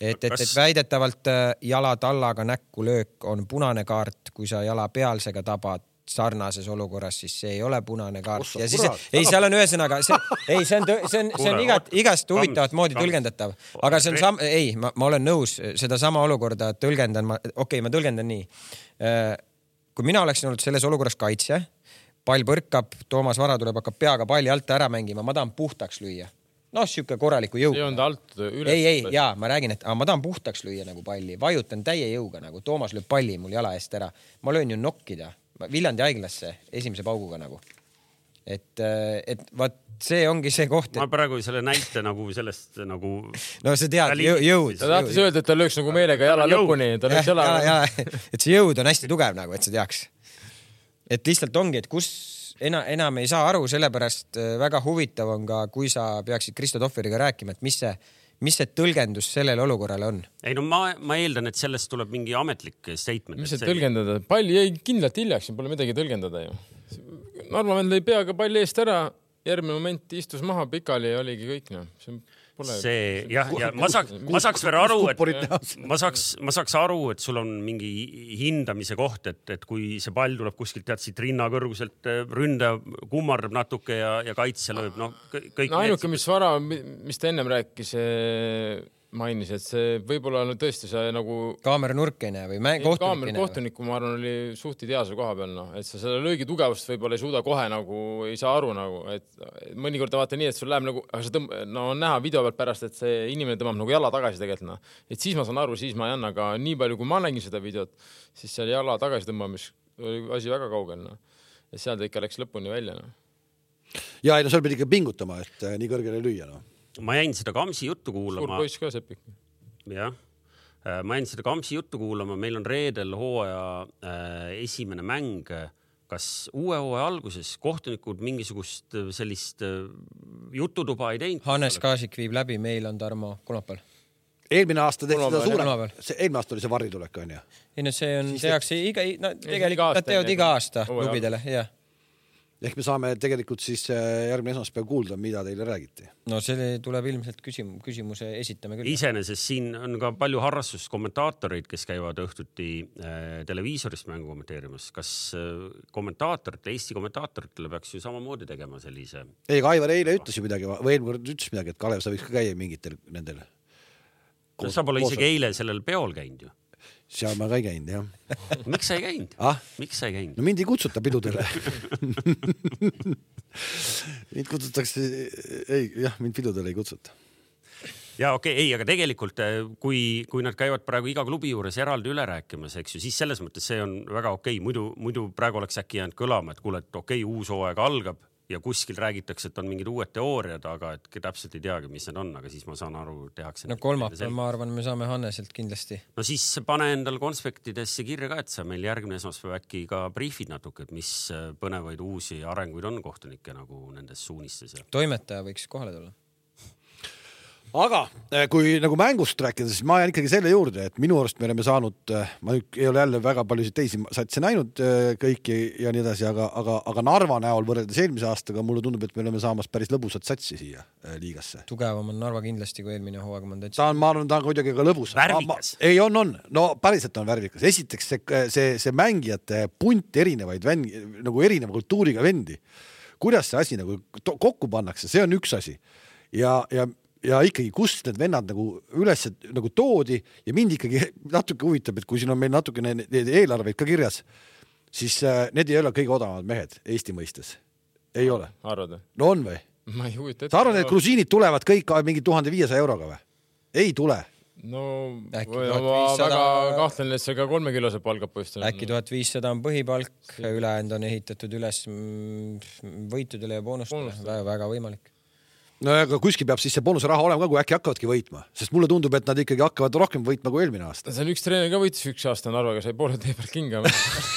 D: et, et, et väidetavalt äh, jala tallaga näkku löök on punane kaart, kui sa jala pealsega tabad sarnases olukorras, siis see ei ole punane kaart
A: Ossa,
D: ja siis
A: kurat,,
D: ei, seal on ühesõnaga see, ei, see on, see on, see on igat, igast huvitavat moodi tõlgendatav, aga see on sam-, ei, ma, ma olen nõus, sedasama olukorda tõlgendan ma, okei okay,, ma tõlgendan nii. kui mina oleksin olnud selles olukorras kaitsja, pall põrkab, Toomas Vara tuleb, hakkab peaga palli alt ära mängima, ma tahan puhtaks lüüa. noh, sihuke korraliku jõuga
C: ei. olnud alt üles.
D: ei, ei, ja ma räägin, et ma tahan puhtaks lüüa nagu palli, vajutan täie jõuga nagu Toomas lööb palli mul jala eest ära. ma löön ju nokkida Viljandi haiglasse esimese pauguga nagu. et, et vot see ongi see koht,
B: ma
D: et
B: praegu selle näite nagu sellest nagu
D: no sa tead,
B: Ja
D: jõud.
C: ta tahtis öelda, et ta lööks nagu meelega jala
B: Jõud.
C: lõpuni, ta lööks jala.
D: et see jõud on hästi tugev nagu, et sa teaks. et lihtsalt ongi, et kus enam, enam ei saa aru, sellepärast äh, väga huvitav on ka, kui sa peaksid Kristo Tohveriga rääkima, et mis see, mis see tõlgendus sellele olukorrale on?
B: ei no ma, ma eeldan, et sellest tuleb mingi ametlik statement.
C: mis see tõlgendada, pall jäi kindlalt hiljaks, siin pole midagi tõlgendada ju. Narva vend lõi peaga palli eest ära, järgmine moment istus maha pikali ja oligi kõik noh, see pole.
B: see jah, ja ma saaks, ma saaks veel aru, et ma saaks, ma saaks aru, et sul on mingi hindamise koht, et, et kui see pall tuleb kuskilt tead siit rinna kõrguselt, ründaja kummardab natuke ja, ja kaitsja lööb, noh kõik.
C: no ainuke, mis vara, mis ta ennem rääkis, mainis, et see võib-olla no tõesti see nagu
D: kaameranurk ei näe või mäng, kohtunik
C: kaamera
D: ei näe?
C: kohtuniku, ma arvan, oli suht ideaalse koha peal, noh, et sa selle löögi tugevust võib-olla ei suuda kohe nagu, ei saa aru nagu, et mõnikord vaata nii, et sul läheb nagu, aga sa tõmb-, no on näha video pealt pärast, et see inimene tõmbab nagu jala tagasi tegelikult noh. et siis ma saan aru, siis ma ei anna, aga nii palju, kui ma nägin seda videot, siis seal jala tagasi tõmbamis oli asi väga kaugel noh. ja seal ta ikka läks lõpuni välja noh.
A: ja ei no seal pidi ikka pingutama, et äh, nii kõrgele lüüa noh.
B: Ma jäin seda Kamsi juttu
C: suur
B: kuulama,
C: poiss ka Sepik.
B: jah. ma jäin seda Kamsi juttu kuulama, meil on reedel hooaja äh, esimene mäng. kas uue hooaja alguses kohtunikud mingisugust äh, sellist äh, jututuba ei teinud?
D: Hannes Kaasik viib läbi, meil on Tarmo kolmapäeval.
A: eelmine aasta tehti seda suurem eelmine aasta oli see varritulek onju.
D: ei no see on, tehakse iga, no tegelikult
C: aasta
D: nad teevad iga aasta klubidele, jah.
A: Ehk me saame tegelikult siis äh, järgmine esmaspäev kuulda, mida teile räägiti.
D: no see tuleb ilmselt küsim-, küsimuse esitame küll.
B: iseenesest siin on ka palju harrastuskomentaatoreid, kes käivad õhtuti äh, televiisorist mängu kommenteerimas. kas äh, kommentaatoritel, Eesti kommentaatoritel peaks ju samamoodi tegema sellise?
A: ei, aga Aivar eile ütles ju midagi või eelmine kord ütles midagi, et Kalev, sa võiks ka käia mingitel nendel.
B: sa pole isegi eile sellel peol käinud ju.
A: Seal ma ka ei käinud jah. [laughs]
B: miks sa ei käinud
A: ah,
B: miks sa ei käinud?
A: no mind ei kutsuta pidudele [laughs] mind kutsutakse, ei jah, mind pidudele ei kutsuta.
B: ja okei okay,, ei, aga tegelikult äh, kui, kui nad käivad praegu iga klubi juures eraldi üle rääkimas, eks ju, siis selles mõttes see on väga okei okay., muidu, muidu praegu oleks äkki jäänud kõlama, et kuule, et okei okay,, uus hooaeg algab ja kuskil räägitakse, et on mingid uued teooriad, aga et täpselt ei teagi, mis need on, aga siis ma saan aru, tehakse.
D: no kolmapäeval ma arvan, me saame Hanneselt kindlasti.
B: no siis pane endal konspektidesse kirja ka, et sa meil järgmine esmaspäev äkki ka briifid natuke, et mis äh, põnevaid uusi arenguid on kohtunike nagu nendes suunistes ja.
D: toimetaja võiks kohale tulla.
A: Aga eh, kui nagu mängust rääkida, siis ma jään ikkagi selle juurde, et minu arust me oleme saanud, ma nüüd ei ole jälle väga paljusid teisi satse näinud eh, kõiki ja nii edasi, aga, aga, aga Narva näol võrreldes eelmise aastaga mulle tundub, et me oleme saamas päris lõbusat satsi siia eh, liigasse.
D: tugevam on Narva kindlasti kui eelmine hooaeg, ma täitsa.
A: ta on, ma arvan, ta on kuidagi ka lõbus.
B: Värvikas.
A: ei, on, on, no päriselt on värvikas. esiteks see, see, see mängijate punt erinevaid vendi, nagu erineva kultuuriga vendi. kuidas see asi nagu kokku pannakse, see on üks asi. ja, ja, ja ikkagi, kust need vennad nagu üles nagu toodi ja mind ikkagi [laughs] natuke huvitab, et kui siin on meil natukene neid eelarveid ka kirjas, siis äh, need ei ole kõige odavamad mehed Eesti mõistes. ei ole,
C: arvad või?
A: no on või?
C: ma ei kujuta ette.
A: sa arvad, et grusiinid tulevad kõik mingi tuhande viiesaja euroga või? ei tule
C: no
D: Äkki
C: ma
D: 1500
C: väga kahtlen, et see ka kolmekilosed palgad poistel on.
D: äkki tuhat viissada on põhipalk, ülejäänud on ehitatud üles mm, võitudele ja boonustele, väga võimalik.
A: No aga kuskil peab siis see boonusraha olema ka, kui äkki hakkavadki võitma, sest mulle tundub, et nad ikkagi hakkavad rohkem võitma kui eelmine aasta.
C: see on üks treener ka võitis üks aasta Narvaga, sai poole tee pealt kinga.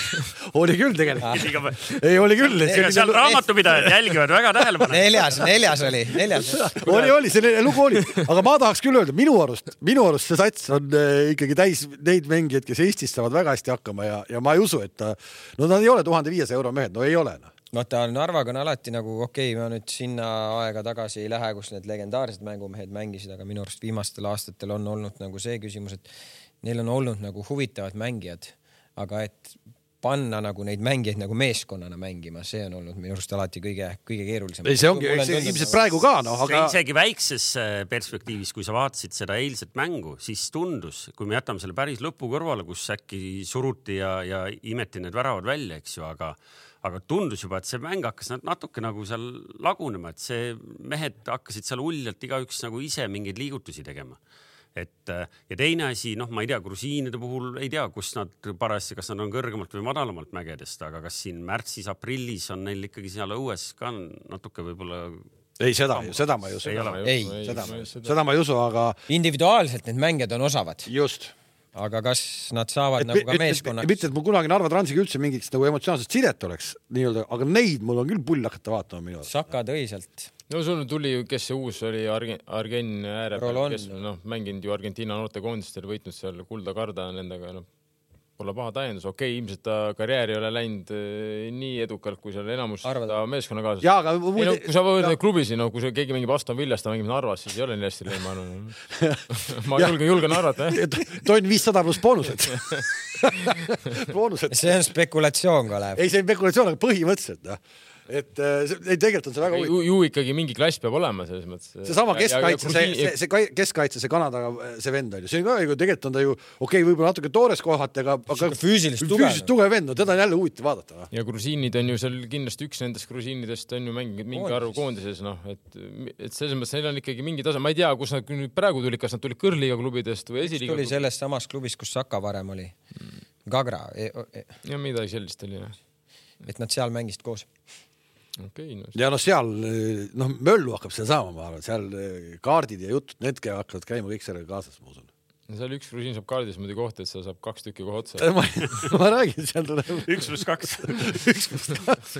C: [laughs]
A: oli küll tegelikult, ei oli küll.
B: seal raamatupidajad jälgivad väga tähelepanelikult.
D: neljas, neljas oli, neljas.
A: oli, oli, selline lugu oli, aga ma tahaks küll öelda, minu arust, minu arust see sats on äh, ikkagi täis neid mängijaid, kes Eestis saavad väga hästi hakkama ja, ja ma ei usu, et ta, no nad ei ole tuhande viiesaja euro mehed, no ei ole noh.
D: vaata, Narvaga on alati nagu okei okay,, ma nüüd sinna aega tagasi ei lähe, kus need legendaarsed mängumehed mängisid, aga minu arust viimastel aastatel on olnud nagu see küsimus, et neil on olnud nagu huvitavad mängijad, aga et panna nagu neid mängijaid nagu meeskonnana mängima, see on olnud minu arust alati kõige, kõige keerulisem.
A: ei, see ongi, ilmselt praegu ka noh, aga
B: aga... isegi väikses äh, perspektiivis, kui sa vaatasid seda eilset mängu, siis tundus, kui me jätame selle päris lõpu kõrvale, kus äkki suruti ja, ja imeti need väravad välja, eks ju, aga aga tundus juba, et see mäng hakkas nat- natuke nagu seal lagunema, et see mehed hakkasid seal uljalt igaüks nagu ise mingeid liigutusi tegema. Et ja teine asi, noh, ma ei tea, grusiinide puhul ei tea, kus nad parajasti, kas nad on kõrgemalt või madalamalt mägedest, aga kas siin märtsis-aprillis on neil ikkagi seal õues ka natuke võib-olla
A: ei, seda, seda ma ei usu.
B: Ei.
A: seda ma ei usu, aga
D: individuaalselt need mängijad on osavad,
A: just,
D: aga kas nad saavad nagu ka meeskonnaks?
A: mitte, et mul kunagi Narva Transiga üldse mingiks nagu emotsionaalset sidet oleks nii-öelda, aga neid mul on küll pull hakata vaatama minu arust.
D: Saka tõi sealt.
C: no sul tuli ju, kes see uus oli, Argen-, Argen ääre peal
D: Rolon.,
C: kes noh, mänginud ju Argentiina noortekoondistel, võitnud seal kulda karda nendega, noh. Pole paha täiendus, okei okay,, ilmselt ta karjäär ei ole läinud eh, nii edukalt, kui seal enamus
D: Arvad?
C: meeskonnakaaslased.
A: jaa, aga
C: ei no
A: muide
C: kui sa võrdled klubisid, no kui see keegi mängib Aston Villas, ta mängib Narvas, siis ei ole nii hästi läinud, ma arvan. [laughs] ma
A: Jah.
C: julgen, julgen arvata, jah.
A: tonn viissada pluss boonused. [laughs] [laughs] boonused.
D: see on spekulatsioon, Kalev.
A: ei, see on spekulatsioon, aga põhimõtteliselt noh, et äh, see- ei tegelikult on see väga huvitav.
C: ju, ikkagi mingi klass peab olema selles mõttes.
A: seesama keskkaitse, see, see, see kai- keskkaitse, see Kanada see vend on ju, see on ka ju tegelikult on ta ju okei okay,, võib-olla natuke toores kohati, aga, aga
D: füüsilist tugev.
A: füüsilist tugev vend, no teda on jälle huvitav vaadata noh.
C: ja grusiinid on ju seal kindlasti üks nendest grusiinidest on ju mänginud mingi arv koondises, noh, et, et selles mõttes neil on ikkagi mingi tase, ma ei tea, kus nad nüüd praegu tulid, kas nad tulid kõrgliiga klubidest või esiliiga
D: tuli sellest samast klubist, kus Saka varem oli. Gagra,
C: ja midagi sellist oli jah.
D: et nad seal mängisid koos.
C: Okei okay,, no
A: ja noh, seal noh, möllu hakkab seal saama, ma arvan, seal eh, kaardid ja jutud, need käivad, hakkavad käima kõik sellega kaasas, ma usun.
C: seal üks grusiin saab kaardis muidugi kohta, et seal saab kaks tükki kohe otsa. [laughs]
A: ma, ma räägin, seal tuleb [laughs]
B: üks pluss kaks. [laughs]
A: üks pluss kaks.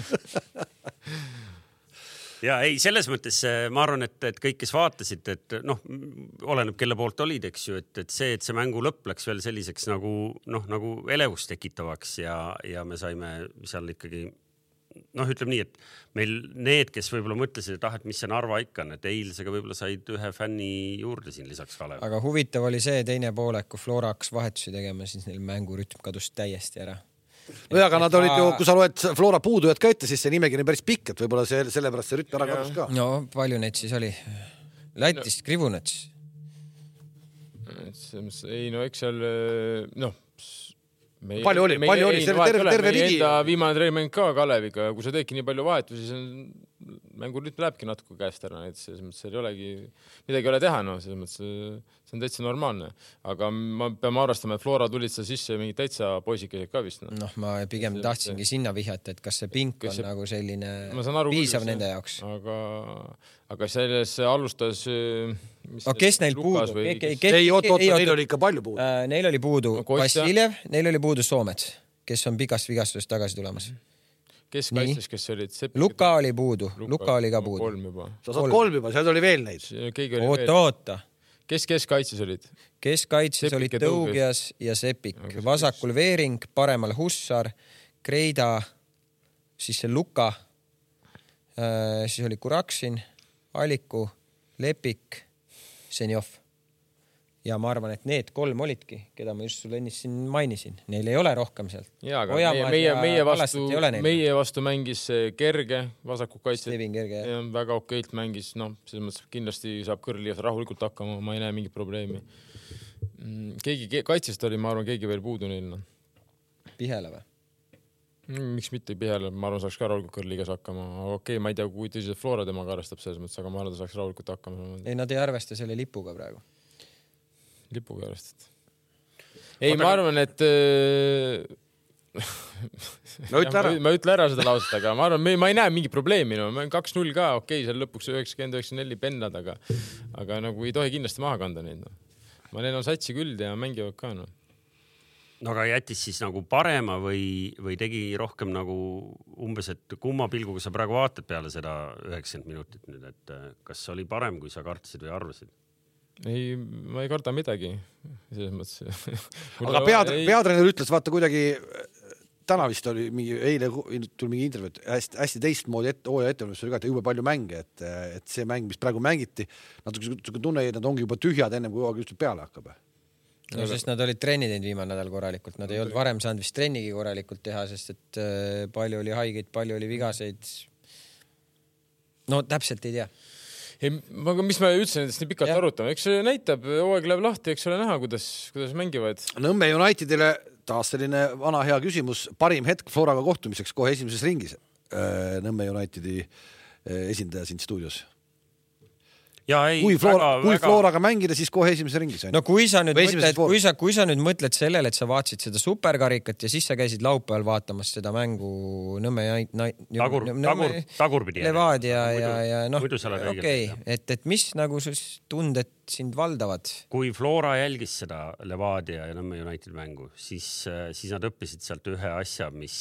B: ja ei, selles mõttes äh, ma arvan, et, et kõik, kes vaatasid, et noh, oleneb, kelle poolt olid, eks ju, et, et see, et see mängu lõpp läks veel selliseks nagu noh, nagu elevust tekitavaks ja, ja me saime seal ikkagi noh, ütleme nii, et meil need, kes võib-olla mõtlesid, et ah, et mis see Narva ikka on, et eilsega võib-olla said ühe fänni juurde siin lisaks Kalev.
D: aga huvitav oli see teine poolek, kui Flora hakkas vahetusi tegema, siis neil mängurütm kadus täiesti ära.
A: nojah, aga nad olid ju, kui sa loed Flora puudujad ka ette, siis see nimekiri on päris pikk, et võib-olla see sellepärast see rütm ära kadus ka.
D: no palju neid siis oli? Lätist Krivunets.
C: selles mõttes, ei no eks seal eh, noh.
A: Palju oli- palju? See oli terve- terve rigi.
C: enda viimane treening ka Kaleviga kui sa teedki nii palju vahetusi, siis on mängurütm lähebki natuke käest ära, et selles mõttes seal ei olegi, midagi ei ole teha, noh, selles mõttes eh, see on täitsa normaalne. aga me peame arvestama, et Flora tulid seal sisse mingid täitsa poisikesed ka vist noh. no..
D: noh, ma pigem tahtsingi sinna vihjata, et kas see pink on
C: Kas see-
D: nagu selline
C: ma aru
D: piisav
C: küll,
D: nende
C: see-
D: jaoks.
C: aga, aga selles alustas.
D: aga kes neil puudu?
A: ei, oot, oot, neil oli ikka palju puudu.
D: Äh, Neil oli puudu
C: No.
D: Vassiljev, neil oli puudu Soomets, kes on pikast vigastusest tagasi tulemas.
C: Kes kaitses, kes olid?
D: Luka oli puudu, Luka oli ka puudu.
C: kolm juba.
A: sa saad kolm juba, seal oli veel neid.
C: keegi oli
D: oota, oota,
C: kes, kes kaitses olid?
D: keskkaitses olid. Tõugias ja Sepik vasakul Veering, paremal Hussar, Kreida, siis see Luka, siis oli Kuraksin, Alliku, Lepik, Senjov. Ja ma arvan, et need kolm olidki, keda ma just sulle ennist siin mainisin, neil ei ole rohkem sealt.
C: jaa, aga meie, meie, meie vastu, meie vastu mängis see kerge vasakut kaitset.
D: Steven Kerge, jah.
C: väga okeilt mängis, noh, selles mõttes kindlasti saab kõrgliigas rahulikult hakkama, ma ei näe mingit probleemi. keegi ke- kaitsest oli, ma arvan, keegi veel puudu neil, noh.
D: Pihela või?
C: miks mitte Pihela, ma arvan, saaks ka rahulikult kõrgliigas hakkama, okei okay,, ma ei tea, kui tõsiselt Flora temaga arvestab selles mõttes, aga ma arvan, ta saaks rahulikult hakkama.
D: ei, nad ei arvesta selle lipuga praegu.
C: Lipuga arvestad? ei, ma arvan, et äh, [laughs]
A: no ütle ära [laughs]
C: ma ei ütle ära seda lauset, aga ma arvan, ma ei näe mingit probleemi, no kaks-null ka, okei okay,, seal lõpuks üheksakümmend, üheksakümmend neli pennad, aga, aga nagu ei tohi kindlasti maha kanda neid, noh. ma neil on satsi küll ja mängivad ka, noh.
B: no aga jättis siis nagu parema või, või tegi rohkem nagu umbes, et kumma pilguga sa praegu vaatad peale seda üheksakümmend minutit nüüd, et äh, kas oli parem, kui sa kartsid või arvasid?
C: ei, ma ei karda midagi, selles mõttes. [laughs]
A: aga pead, peatreener ütles, vaata kuidagi täna vist oli mingi, eile tuli mingi intervjuu, et hästi-hästi teistmoodi ette, hooaja ettevalmistus oli ka, et jube palju mänge, et, et see mäng, mis praegu mängiti, natuke siuke tunne, et nad ongi juba tühjad ennem kui hooaeg üldse peale hakkab.
D: no sest nad olid trenni teinud viimane nädal korralikult, nad ei olnud varem saanud vist trennigi korralikult teha, sest et äh, palju oli haigeid, palju oli vigaseid. no täpselt ei tea.
C: Aga mis me üldse nendest nii pikalt
D: Jah.
C: arutame, eks see näitab, hooaeg läheb lahti, eks ole näha, kuidas, kuidas mängivad.
A: Nõmme Unitedile taas selline vana hea küsimus, parim hetk Floraga kohtumiseks kohe esimeses ringis. Nõmme Unitedi eh, esindaja siin stuudios.
B: Ja ei,
A: kui Flora, kui
B: väga...
A: Floraga mängida, siis kohe esimeses ringis on
D: no kui sa nüüd
A: Või
D: mõtled, kui sa, kui sa nüüd mõtled sellele, et sa vaatasid seda superkarikat ja siis sa käisid laupäeval vaatamas seda mängu Nõmme ja Nai-.
B: tagur, tagur, tagurpidi.
D: Levadia ja, ja noh, okei et, et mis nagu siis tunded sind valdavad?
B: kui Flora jälgis seda Levadia ja Nõmme United mängu, siis, siis nad õppisid sealt ühe asja, mis,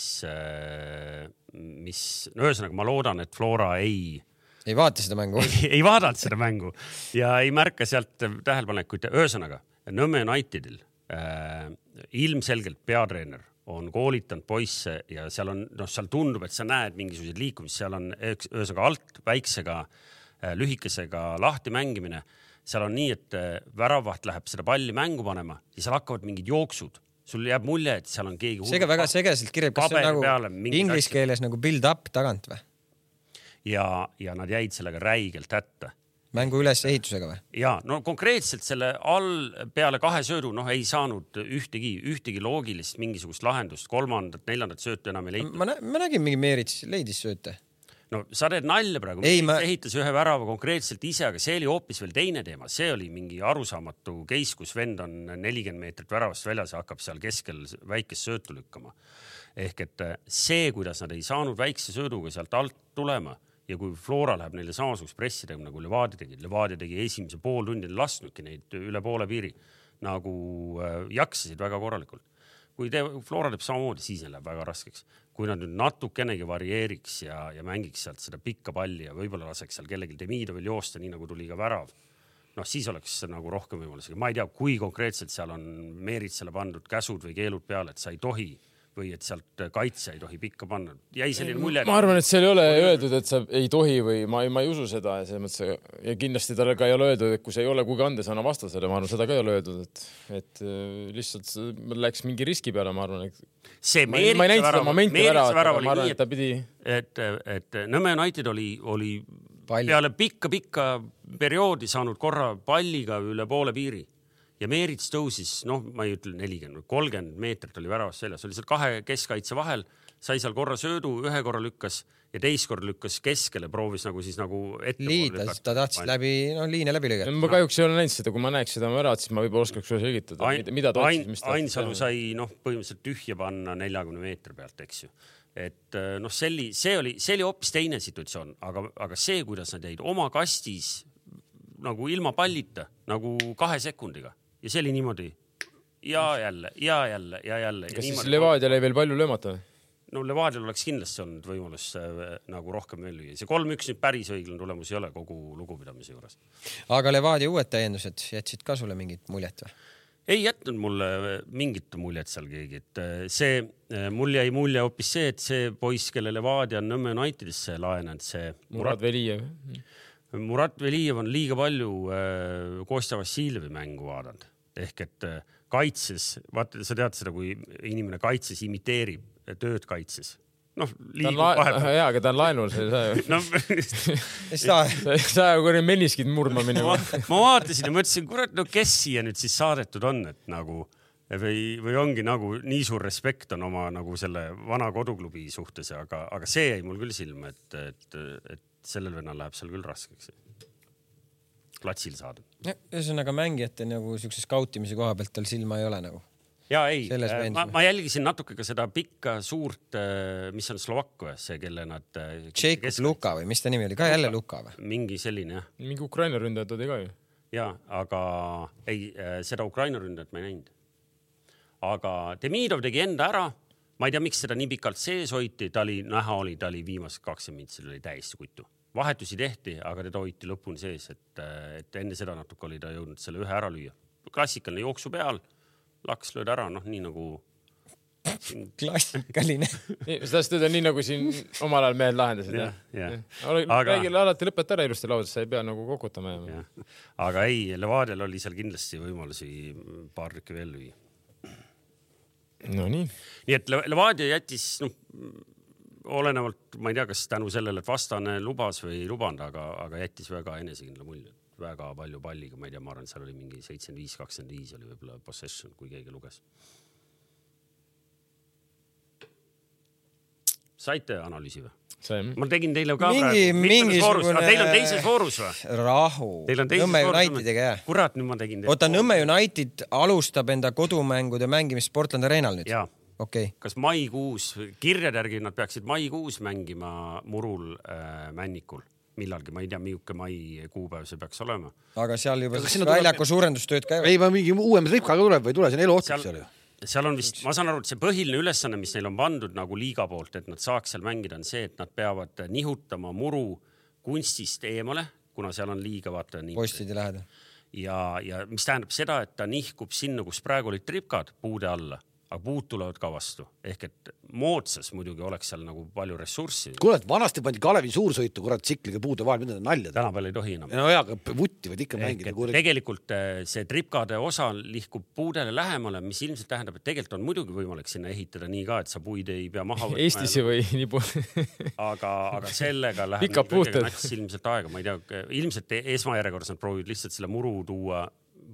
B: mis, no ühesõnaga ma loodan, et Flora ei
D: ei vaata seda mängu?
B: ei vaadanud seda mängu ja ei märka sealt tähelepanekuid. ühesõnaga Nõmme Unitedil äh, ilmselgelt peatreener on koolitanud poisse ja seal on, noh, seal tundub, et sa näed mingisuguseid liikumisi, seal on ühesõnaga alt väiksega äh, lühikesega lahti mängimine. seal on nii, et äh, väravaht läheb seda palli mängu panema ja seal hakkavad mingid jooksud. sul jääb mulje, et seal on keegi.
D: seega väga segaselt kirjub, kas see on nagu inglise keeles nagu build up tagant või?
B: ja, ja nad jäid sellega räigelt hätta
D: mängu ülesehitusega või?
B: ja no konkreetselt selle all peale kahe söödu noh, ei saanud ühtegi, ühtegi loogilist mingisugust lahendust, kolmandat, neljandat söötu enam ei leitud.
D: ma, ma nägin mingi Meerits leidis sööte.
B: no sa teed nalja praegu,
D: Ei, ma-
B: ehitas ühe värava konkreetselt ise, aga see oli hoopis veel teine teema, see oli mingi arusaamatu case, kus vend on nelikümmend meetrit väravast väljas ja hakkab seal keskel väikest söötu lükkama. ehk et äh, see, kuidas nad ei saanud väikse sööduga sealt alt tulema ja kui Flora läheb neile samasugust pressi tegema nagu Levadia tegi, Levadia tegi esimese pool tundi, ei lasknudki neid üle poole piiri nagu äh, jaksasid väga korralikult kui te, Flora teeb samamoodi, siis neil läheb väga raskeks. kui nad nüüd natukenegi varieeriks ja, ja mängiks sealt seda pikka palli ja võib-olla laseks seal kellelgi Demidovil joosta, nii nagu tuli ka värav, noh, siis oleks nagu rohkem võimalusi. ma ei tea, kui konkreetselt seal on Meeritsale pandud käsud või keelud peale, et sa ei tohi või et sealt kaitsja ei tohi pikka panna. jäi selline mulje.
C: ma arvan, et seal ei ole öeldud, et sa ei tohi või ma ei, ma ei usu seda ja selles mõttes ja kindlasti talle ka ei ole öeldud, et kui sa ei ole kuigi andes, anna vastasele, ma arvan, seda ka ei ole öeldud, et, et äh, lihtsalt läks mingi riski peale, ma arvan, et
B: see
C: seda momenti
B: Meeritsa värav oli
C: ma arvan,
B: nii,
C: et ta pidi
B: et, et Nõmme United oli, oli
D: Palli.
B: peale pikka-pikka perioodi saanud korra palliga üle poole piiri ja Meerits tõusis, noh, ma ei ütle nelikümmend, kolmkümmend meetrit oli väravast väljas, oli seal kahe keskkaitse vahel, sai seal korra söödu, ühe korra lükkas ja teist korda lükkas keskele, proovis nagu siis nagu ette.
D: liidlas, ta tahtis läbi, no liine läbi lükata.
C: ma kahjuks ei ole näinud seda, kui ma näeks seda väravat, siis ma võib-olla oskaks sulle selgitada,
B: Ain-
C: mida ta otsis,
B: Ain-
C: mis ta
B: Ainsalu sai noh, põhimõtteliselt tühja panna neljakümne meetri pealt, eks ju. et äh, noh, selli, see oli, see oli hoopis teine situatsioon, aga, aga see, kuidas nad jäid oma kastis nagu ilma pallita nagu kahe sekundiga ja see oli niimoodi ja jälle ja jälle ja jälle.
C: kas siis Levadial jäi veel palju löömata
B: no Levadial oleks kindlasti olnud võimalus äh, nagu rohkem veel lüüa, see kolm-üks nüüd päris õiglane tulemus ei ole kogu lugupidamise juures.
D: aga Levadia uued täiendused jätsid ka sulle mingit muljet või?
B: ei jätnud mulle mingit muljet seal keegi, et äh, see, mul jäi mulje hoopis see, et see poiss, kelle Levadia on Nõmme Unitedisse laenanud, see
C: Murad Velijev.
B: Murat Velijev on liiga palju äh, Kostja Vassiljevi mängu vaadanud ehk et äh, kaitses, vaata, sa tead seda, kui inimene kaitses imiteerib äh, tööd kaitses, noh liigub vahepeal.
C: jaa, aga ta on laenul, sa ei saa ju. [laughs]
B: no
D: sa,
C: sa ei saa ju kuradi meniskit murdma minna
B: ma. ma vaatasin ja mõtlesin, kurat, no kes siia nüüd siis saadetud on, et nagu või, või ongi nagu nii suur respekt on oma nagu selle vana koduklubi suhtes, aga, aga see jäi mul küll silma, et, et, et sellel vennal läheb seal küll raskeks. platsil saada.
D: ühesõnaga mängijate nagu siukse skautimise koha pealt tal silma ei ole nagu.
B: ja ei
D: Selles,
B: ma, ma jälgisin natuke ka seda pikka suurt, mis on Slovakkia, see, kelle nad.
D: Jacob Luka või mis ta nimi oli, ka jälle Luka või?
B: mingi selline jah,
C: mingi Ukraina ründaja tuli ka ju.
B: ja aga ei, seda Ukraina ründajat ma ei näinud. aga Demidov tegi enda ära, ma ei tea, miks seda nii pikalt sees hoiti, ta oli, näha oli, ta oli viimased kakskümmend mintsi oli täiesti kutu. Vahetusi tehti, aga teda hoiti lõpuni sees, et, et enne seda natuke oli ta jõudnud selle ühe ära lüüa. klassikaline jooksu peal, laks lööd ära, noh, nii nagu
D: klassikaline.
C: sa tahtsid öelda nii nagu siin omal ajal mehed lahendasid
B: jah
C: jah?,
B: jah.
C: aga
B: Aga-
C: räägi alati lõpeta ära ilusti lauses, sa ei pea nagu kokutama jääma.
B: aga ei, Levadial oli seal kindlasti võimalusi paar tükki veel lüüa.
C: Nonii,
B: nii et Le- Levadia jättis, noh, olenevalt, ma ei tea, kas tänu sellele, et vastane lubas või ei lubanud, aga, aga jättis väga enesekindla mulje. väga palju palliga, ma ei tea, ma arvan, et seal oli mingi seitsekümmend viis, kakskümmend viis oli võib-olla possession, kui keegi luges. saite analüüsi või?
C: see
B: ma tegin teile ka
D: Mingi- mingisugune-
B: teil on teises voorus või?
D: rahu.
B: Teil on teises
D: Nõmme
B: voorus
D: Unitediga jah.
B: kurat, nüüd ma tegin teile.
D: oota, Nõmme United alustab enda kodumängude mängimist Portland Arenal nüüd?
B: jaa,
D: okei,
B: kas maikuus, kirjade järgi nad peaksid maikuus mängima murul äh, Männikul millalgi, ma ei tea, milline mai kuupäev see peaks olema.
D: aga seal juba
A: sinna tuleb-
D: väljaku suurendustööd käivad.
A: ei, mingi uuem tripka ka tuleb või ei tule, see on eluohtlik
B: seal
A: seal ju.
B: seal on vist, ma saan aru, et see põhiline ülesanne, mis neil on pandud nagu liiga poolt, et nad saaks seal mängida, on see, et nad peavad nihutama muru kunstist eemale, kuna seal on liiga vaata nii.
D: postide lähedal.
B: ja, ja mis tähendab seda, et ta nihkub sinna, kus praegu olid tripkad puude alla, aga puud tulevad ka vastu ehk et moodsas muidugi oleks seal nagu palju ressurssi.
A: kuule, et vanasti pandi Kalevi suursõitu kurat tsikliga puude vahel, mida te nalja teete.
B: tänapäeval ei tohi enam.
A: no jaa, aga vutti võid ikka mängida
B: tegelikult eh, see tripkade osa lihkub puudele lähemale, mis ilmselt tähendab, et tegelikult on muidugi võimalik sinna ehitada nii ka, et sa puid ei pea maha võtma.
C: Eestisse või nii palju.
B: aga, aga sellega läheb nats ilmselt aega, ma ei tea, ilmselt esmajärjekorras nad proovivad lihtsalt selle muru tuua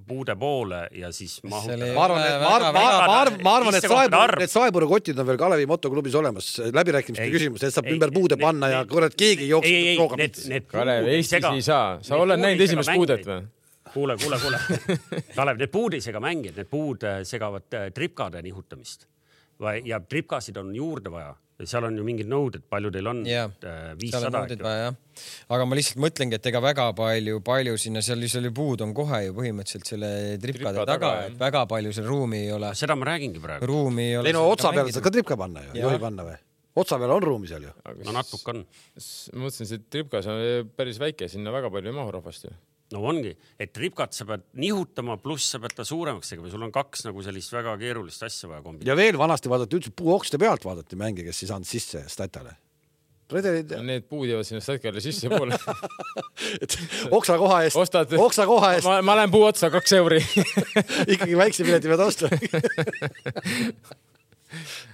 B: puude poole ja siis mahutada.
A: ma arvan, et ma arvan, ma arvan, ma arvan, ma arvan, et
B: arv.
A: need saeburukotid on veel Kalevi motoklubis olemas, läbirääkimiste küsimus, et saab
B: ei,
A: ümber puude
B: need-
A: panna ja
B: need-
A: kurat keegi ei
B: ei, ei, ei,
A: jookse
B: need, need.
C: Kalev, Eestis ei saa. sa oled näinud esimest puudet või??
B: kuule, kuule, kuule. [laughs] Kalev, need puud ei sega mängijad, need puud äh, segavad äh, tripkade nihutamist. Ja tripkasid on juurde vaja. seal on ju mingid nõuded, palju teil on?
D: On
B: viissada
D: aga ma lihtsalt mõtlengi, et ega väga palju, palju sinna seal, seal ju puud on kohe ju põhimõtteliselt selle tripkade
C: Tripa
D: taga et väga palju seal ruumi ei ole.
B: seda ma räägingi praegu.
D: ruumi ei ole.
A: ei no otsa peale saad ka tripka panna ju, ei tohi panna või? otsa peale on ruumi seal ju.
B: no natuke on.
C: ma mõtlesin, see tripkas on päris väike, sinna väga palju ei mahu rahvast ju.
B: No ongi, et tripkat sa pead nihutama, pluss sa pead ta suuremaks tegema, sul on kaks nagu sellist väga keerulist asja vaja kombineerida.
A: ja veel vanasti vaadati üldse puuokste pealt vaadati mänge, kes ei saanud sisse statale. redelid,
C: Need puud jäävad sinna statkale sissepoole. [laughs]
A: et oksa koha eest,
C: ostad,
A: oksa koha eest
C: ma, ma lähen puu otsa, kaks euri. [laughs]
A: ikkagi väikse pileti pead osta. [laughs]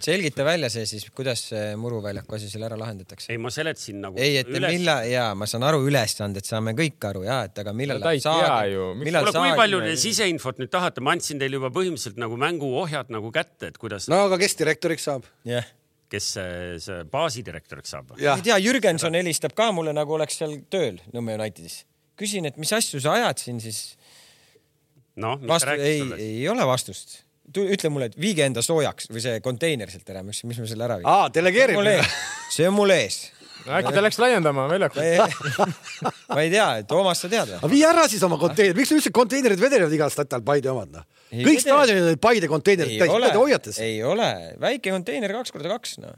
D: selgita välja see siis, kuidas see muruväljaku asi seal ära lahendatakse.
B: ei, ma seletasin nagu.
D: ei, et millal ja ma saan aru ülesanded, saame kõik aru ja, et aga millal
C: No
D: millal
B: kuule, kui palju te siseinfot nüüd tahate, ma andsin teile juba põhimõtteliselt nagu mänguohjad nagu kätte, et kuidas no.,
A: aga kes direktoriks saab?
D: jah,
B: kes see, see baasidirektoriks saab?
D: ei, tea, Jürgenson helistab ka mulle nagu oleks seal tööl Nõmme Unitedis. küsin, et mis asju sa ajad siin siis.
B: noh, mis
D: vastu,
B: rääkis sulle?
D: ei ole vastust. Ütle mulle, et viige enda soojaks või see konteiner sealt ära, mis, mis ma selle ära viin.
A: aa, delegeerimine.
D: see on mul ees.
C: äkki ta läks laiendama väljakut?
D: ma ei tea, Toomas, sa tead või?
A: aga vii ära siis oma konteiner, miks üldse konteinerid vedelevad igal statal Paide omad noh?
D: Ei
A: kõik staadionid olid Paide konteinerid
D: ei
A: täis,
D: ole
A: mida te hoiate, siin?
D: ei ole, väike konteiner kaks korda kaks, noh.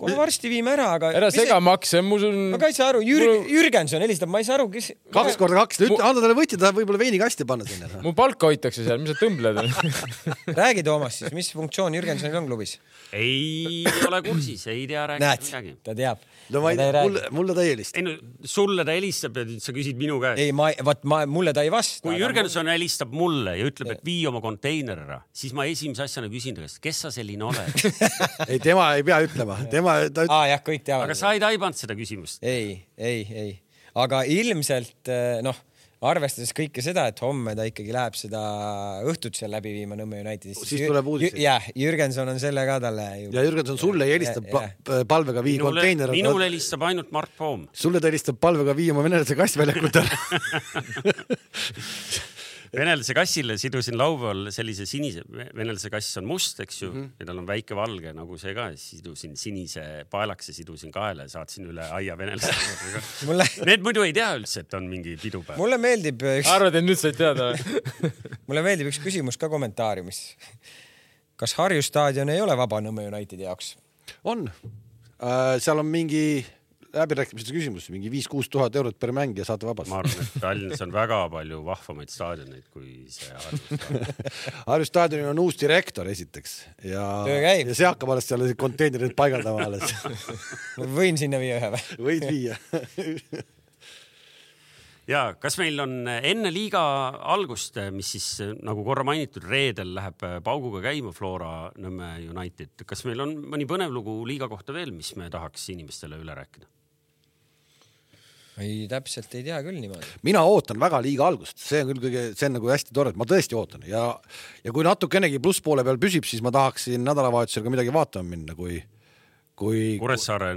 D: Kohe varsti viime ära, aga.
C: ära sega makse, mu sul.
D: ma ka ei saa aru, Jürg-, Jürgenson helistab, ma ei saa aru, kes.
A: kaks korda kaks, ütle, anna talle võti, ta võib-olla veinikasti panna sinna noh..
C: mu palka hoitakse seal, mis sa tõmbled? [laughs]
D: räägi, Toomas siis, mis funktsioon Jürgensonil on klubis?
B: ei ole kursis, ei tea rääkida midagi.,
D: ta teab.
A: No ma ei tea, mulle, mulle ta ei helista.
B: ei no sulle ta helistab ja nüüd sa küsid minu käest.
D: ei, ma, vaat ma, mulle ta ei vasta.
B: kui Jürgenson helistab mulle ja ütleb, et vii oma konteiner ära, siis ma esimese asjana küsin ta käest, kes sa selline oled. [laughs]
A: ei, tema ei pea ütlema, tema, ta
D: aa jah, kõik teavad.
B: aga sa ei taibanud seda küsimust.
D: ei, ei, ei, aga ilmselt eh, noh, arvestades kõike seda, et homme ta ikkagi läheb seda õhtut seal läbi viima Nõmme Unitedis.
A: Siis tuleb uudiseid.
D: jah, Jürgenson on selle ka talle ju.
A: ja Jürgenson sulle ei helista
D: Ja-
A: pa- palvega vii
B: minule,
A: konteiner.
B: minule helistab ainult Mart Poom.
A: sulle ta helistab palvega vii oma venelase kastväljakut [laughs] ära. [laughs]
B: venelase kassile sidusin laupäeval sellise sinise, venelase kass on must, eks ju mm. -hmm. ja tal on väike valge nagu see ka, sidusin sinise paelakse, sidusin kaela ja saatsin üle aia venelasele. [laughs]
D: mulle,
B: Need muidu ei tea üldse, et on mingi pidupäev.
D: mulle meeldib üks,
C: arvad, et nüüd said teada või? [laughs]
D: mulle meeldib üks küsimus ka kommentaariumis. kas Harju staadion ei ole vaba Nõmme Unitedi jaoks?
A: on, seal on mingi läbirääkimiste küsimus, mingi viis-kuus tuhat eurot per mäng ja saate vabaks
B: ma. arvan, et Tallinnas on väga palju vahvamaid staadioneid kui see Harju staadion. [laughs]
A: Harju staadionil on uus direktor esiteks ja, ja see hakkab alles seal konteinerid paigaldama alles. [laughs]
D: ma võin sinna viia ühe või?
A: võid viia. [laughs]
B: ja kas meil on enne liiga algust, mis siis nagu korra mainitud, reedel läheb pauguga käima Flora Nõmme United, kas meil on mõni põnev lugu liiga kohta veel, mis me tahaks inimestele üle rääkida?
D: ei, täpselt ei tea küll niimoodi.
A: mina ootan väga liiga algust, see on küll kõige, see on nagu hästi tore, ma tõesti ootan ja, ja kui natukenegi plusspoole peal püsib, siis ma tahaksin nädalavahetusel ka midagi vaatama minna, kui, kui
B: Kuressaare.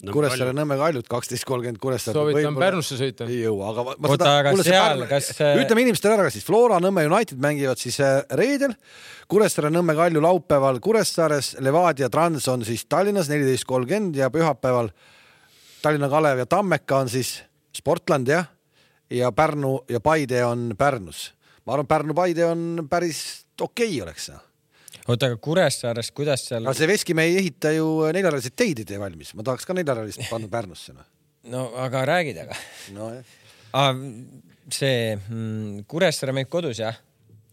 A: Kuressaare Nõmme Kaljut kaksteist kolmkümmend Kuressaare.
C: soovitan Pärnusse sõita.
A: ei jõua, aga
D: Oota,
A: seda-
D: aga seal, kas
A: ütleme inimestele ära siis Flora Nõmme United mängivad siis äh, reedel, Kuressaare Nõmme Kalju laupäeval Kuressaares, Levadia Trans on siis Tallinnas neliteist kolmkümmend ja pühapäeval Tallinna Kalev ja Tammeka on siis Sportland jah, ja Pärnu ja Paide on Pärnus. ma arvan, Pärnu-Paide on päris okei okay, oleks
D: oota, aga Kuressaares, kuidas seal
A: aga, see Veskimäe ei ehita ju neljarealiseid teid ei tee valmis, ma tahaks ka neljarealist panna Pärnusse noh. no. [laughs]
D: no aga räägi temaga
A: nojah,
D: ah,. see mm, Kuressaare mängib kodus jah?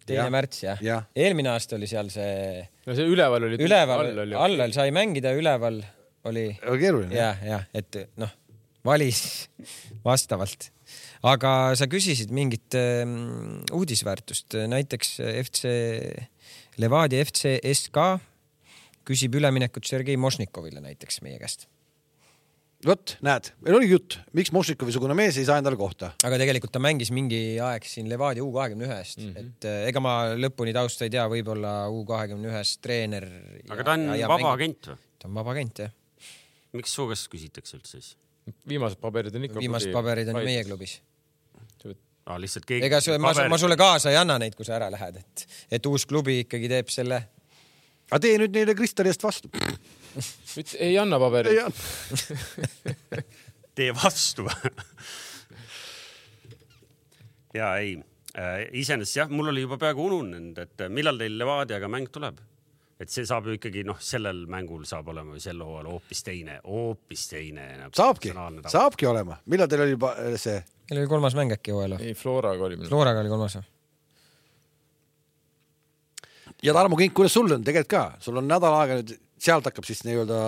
D: teine
A: Jah.
D: märts jah
A: Jah.?
D: eelmine aasta oli seal see
C: no see üleval oli.
D: üleval, all sai mängida, üleval oli
A: väga keeruline.
D: ja, ja et noh, valis vastavalt. aga sa küsisid mingit ähm, uudisväärtust, näiteks FC Levadia FC SK küsib üleminekut Sergei Mošnikovile näiteks meie käest.
A: vot näed, meil oli jutt, miks Mošnikovi sugune mees ei saa endale kohta.
D: aga tegelikult ta mängis mingi aeg siin Levadia U kahekümne ühest, et äh, ega ma lõpuni tausta ei tea, võib-olla U kahekümne ühes treener.
B: aga ta on vaba. agent või?
D: ta on vaba agent jah,
B: miks su käest küsitakse üldse siis?
C: viimased paberid on ikka.
D: viimased paberid on meie. klubis.
B: aa, lihtsalt keegi.
D: ega see, ma, ma sulle kaasa ei anna neid, kui sa ära lähed, et, et uus klubi ikkagi teeb selle.
A: aga tee nüüd neile Kristali eest vastu.
C: ei anna
A: ei
C: paberit. [laughs]
B: tee vastu ja ei äh,, iseenesest jah, mul oli juba peaaegu ununenud, et äh, millal teil Levadiaga mäng tuleb. Et see saab ju ikkagi noh, sellel mängul saab olema ju sel hooajal hoopis teine, hoopis teine.
A: saabki, saabki olema. millal teil oli juba äh, see?
D: meil oli kolmas mäng äkki hooajal või?
C: ei, Floraga oli.
D: Floraga oli kolmas või?
A: ja Tarmo Kink, kuidas sul on tegelikult ka, sul on nädal aega nüüd, sealt hakkab siis nii-öelda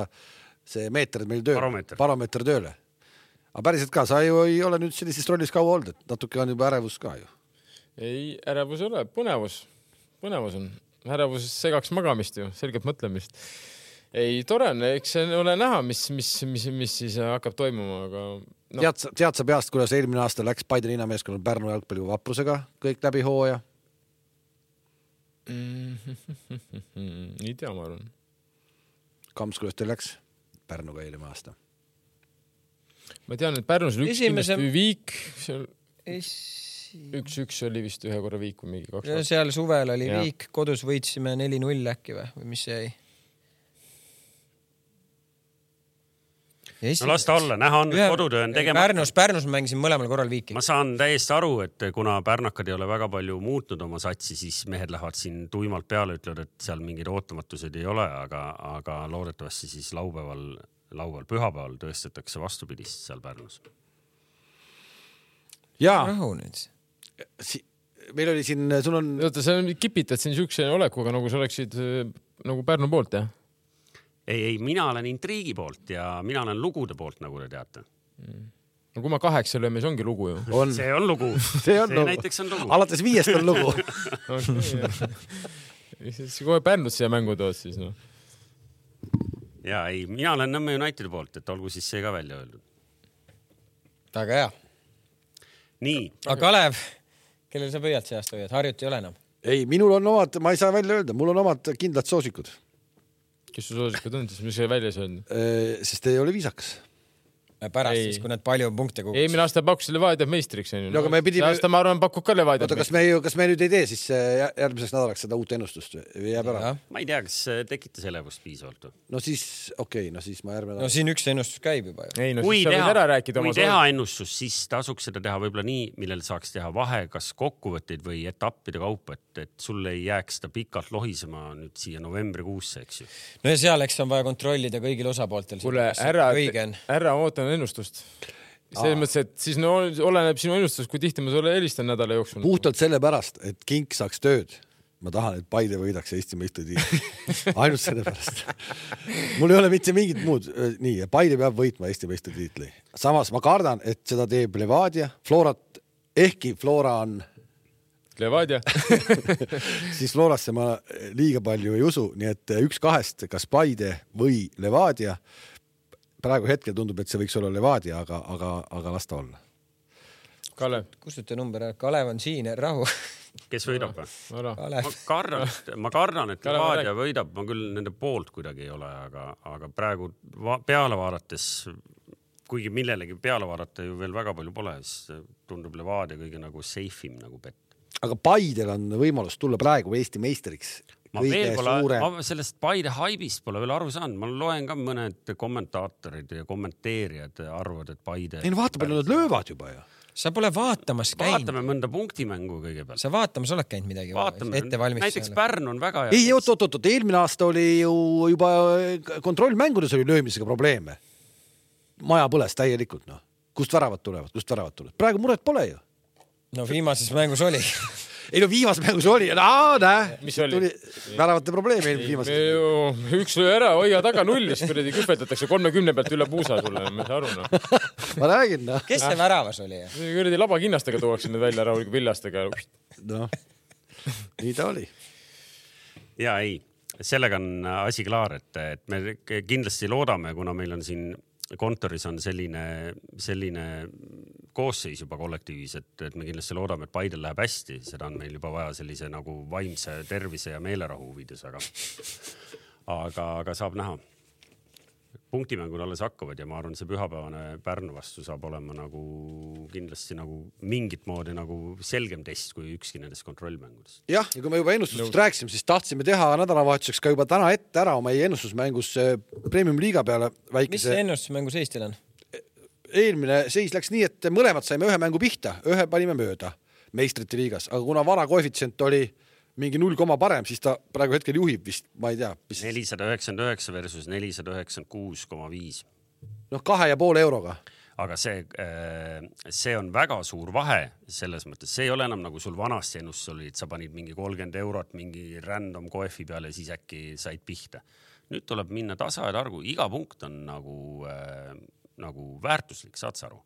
A: see meeter meil tööle,
B: baromeeter
A: tööle. aga päriselt ka, sa ju ei ole nüüd sellises rollis kaua olnud, et natuke on juba ärevus ka ju.
C: ei, ärevus ei ole, põnevus, põnevus on. Ärevus segaks magamist ju, selget mõtlemist. ei, tore on, eks see ole näha, mis, mis, mis, mis siis hakkab toimuma, aga
A: no.
C: no,
A: tead sa, tead sa peast, kuidas eelmine aasta läks Paide linnameeskonnal Pärnu jalgpalli vaprusega kõik läbi hooaja? [laughs]
C: mm, ei tea, ma arvan.
A: Kams, kuidas teil läks Pärnuga eelmine aasta?
C: ma tean, et Pärnus oli üks
D: Esimese-
C: kindlasti viik, seal üks-üks oli vist ühe korra viik või mingi kaks.
D: seal suvel oli
C: Jah.
D: viik, kodus võitsime neli-null äkki või, või mis see jäi?
B: no las ta olla, näha on, kodutöö on tegemata.
D: Pärnus, Pärnus ma mängisin mõlemal korral viiki
B: ma. saan täiesti aru, et kuna pärnakad ei ole väga palju muutnud oma satsi, siis mehed lähevad siin tuimalt peale, ütlevad, et seal mingeid ootamatuseid ei ole, aga, aga loodetavasti siis laupäeval, laupäeval, pühapäeval tõestatakse vastupidist seal Pärnus.
A: ja
D: rahu nüüd.
A: Si meil oli siin, sul on,
C: oota, sa kipitad siin siukse olekuga, nagu sa oleksid äh, nagu Pärnu poolt, jah?
B: ei, ei, mina olen intriigi poolt ja mina olen lugude poolt, nagu te teate.
C: no kui me kaheksa lööme, see ongi lugu ju.
A: on,
B: see on lugu, [laughs]
A: see on
B: see
A: lugu.
B: näiteks on lugu.
A: alates viiest on lugu. [laughs]
C: siis kohe Pärnut siia mängu tood, siis noh.
B: ja ei, mina olen Nõmme Unitedi poolt, et olgu siis see ka välja öeldud.
D: väga hea.
B: nii,
D: aga Kalev, kellel sa pöialt see aasta hoiad, Harjut ei ole enam.
A: ei, minul on omad, ma ei saa välja öelda, mul on omad kindlad soosikud,
C: kes su soosikud on siis, mis sai välja öelnud?
A: sest ei ole viisakas.
D: Pärast
C: Ei.
D: siis, kui nad palju punkte kogusid.
C: eelmine aasta pakkus Levadia meistriks onju.
A: No aga me pidime-
C: see aasta ma arvan, pakub ka Levadia
A: oota, kas me ju, kas me nüüd ei tee siis äh, jä- järgmiseks nädalaks seda uut ennustust või jääb ära?
B: ma ei tea, kas see tekitas elevust piisavalt või?
A: no siis okei okay,, no siis ma järgmine
D: no
A: nädal.
D: siin üks ennustus käib juba ju.
C: ei no
B: kui
C: siis sa võid
B: teha
C: ära, rääkida
B: kui teha ennustus, siis tasuks seda teha võib-olla nii, millel saaks teha vahe, kas kokkuvõtteid või etappide kaupa, et, et sul ei jääks seda pikalt lohisema nüüd siia novembrikuusse, eks ju.
D: no ja seal, eks on vaja kontrollida kõigil osapooltel.
C: kuule, ära ära ootan ennustust. selles mõttes, et siis no oleneb sinu ennustusest, kui tihti ma sulle helistan nädala jooksul.
A: puhtalt sellepärast, et Kink saaks tööd. ma tahan, et Paide võidaks Eesti meistritiitli. [laughs] ainult sellepärast. mul ei ole mitte mingit muud, nii, Paide peab võitma Eesti meistritiitli. samas ma kardan, et seda teeb Levadia, Florat, ehkki Flora on,
C: Levadia. [laughs] [laughs]
A: siis Florasse ma liiga palju ei usu, nii et üks kahest, kas Paide või Levadia. Praegu hetkel tundub, et see võiks olla Levadia, aga, aga, aga las ta olla.
C: Kalev,
D: kustuta number ära, Kalev on siin, rahu.
B: kes võidab või? ma, kardan, ma kardan, et Levadia võidab, ma küll nende poolt kuidagi ei ole, aga, aga praegu va peale vaadates, kuigi millelegi peale vaadata ju veel väga palju pole, siis tundub Levadia kõige nagu safe im nagu pett.
A: aga Paidel on võimalus tulla praegu Eesti meistriks.
B: Ma veel pole, ma sellest Paide haibist pole veel aru saanud, ma loen ka mõned kommentaatorid ja kommenteerijad arvavad, et Paide.
A: ei no vaata, palju nad löövad juba ju.
D: sa pole vaatamas käinud,
B: vaatame mõnda punktimängu kõigepealt.
D: sa vaatamas oled käinud midagi
B: vaatame, näiteks
D: ettevalmistusel?
B: Pärnu on väga
A: ei, oot, oot, oot, eelmine aasta oli ju juba kontrollmängudes oli löömisega probleeme. maja põles täielikult, noh. kust väravad tulevad, kust väravad tulevad, praegu muret pole ju.
D: no viimases mängus oli. [laughs]
A: ei no viimases mängus oli, näe.
C: Mis oli?
A: väravate probleem eelmises viimases.
C: üks löö ära, hoia taga nullis, kuradi kühvetatakse kolmekümne pealt üle puusa sulle, ma ei saa aru noh.
A: ma räägin, noh.
D: kes see väravas oli?
C: kuradi labakinnastega tuuakse need välja rahulikult villastega.
A: noh, nii ta oli.
B: ja ei, sellega on asi klaar, et, et me kindlasti loodame, kuna meil on siin kontoris on selline, selline koosseis juba kollektiivis, et, et me kindlasti loodame, et Paidel läheb hästi, seda on meil juba vaja sellise nagu vaimse tervise ja meelerahu huvides, aga, aga, aga saab näha. punktimängud alles hakkavad ja ma arvan, see pühapäevane Pärnu vastu saab olema nagu kindlasti nagu mingit moodi nagu selgem test kui ükski nendest kontrollmängudest.
A: jah, ja kui me juba ennustusest rääkisime, siis tahtsime teha nädalavahetuseks ka juba täna ette ära oma ennustusmängus äh, premium-liiga peale
D: mis
A: väikese
D: see ennustusmängu seis teil on?
A: Eelmine seis läks nii, et mõlemad saime ühe mängu pihta, ühe panime mööda meistrite liigas, aga kuna vara koefitsient oli mingi null koma parem, siis ta praegu hetkel juhib vist, ma ei tea,
B: nelisada üheksakümmend üheksa versus nelisada üheksakümmend kuus koma viis.
A: noh, kahe ja poole euroga.
B: aga see, see on väga suur vahe selles mõttes, see ei ole enam nagu sul vanasti ennustus oli, et sa panid mingi kolmkümmend eurot mingi random koefi peale siis äkki said pihta. nüüd tuleb minna tasa ja targu, iga punkt on nagu äh,, nagu väärtuslik, saad sa aru?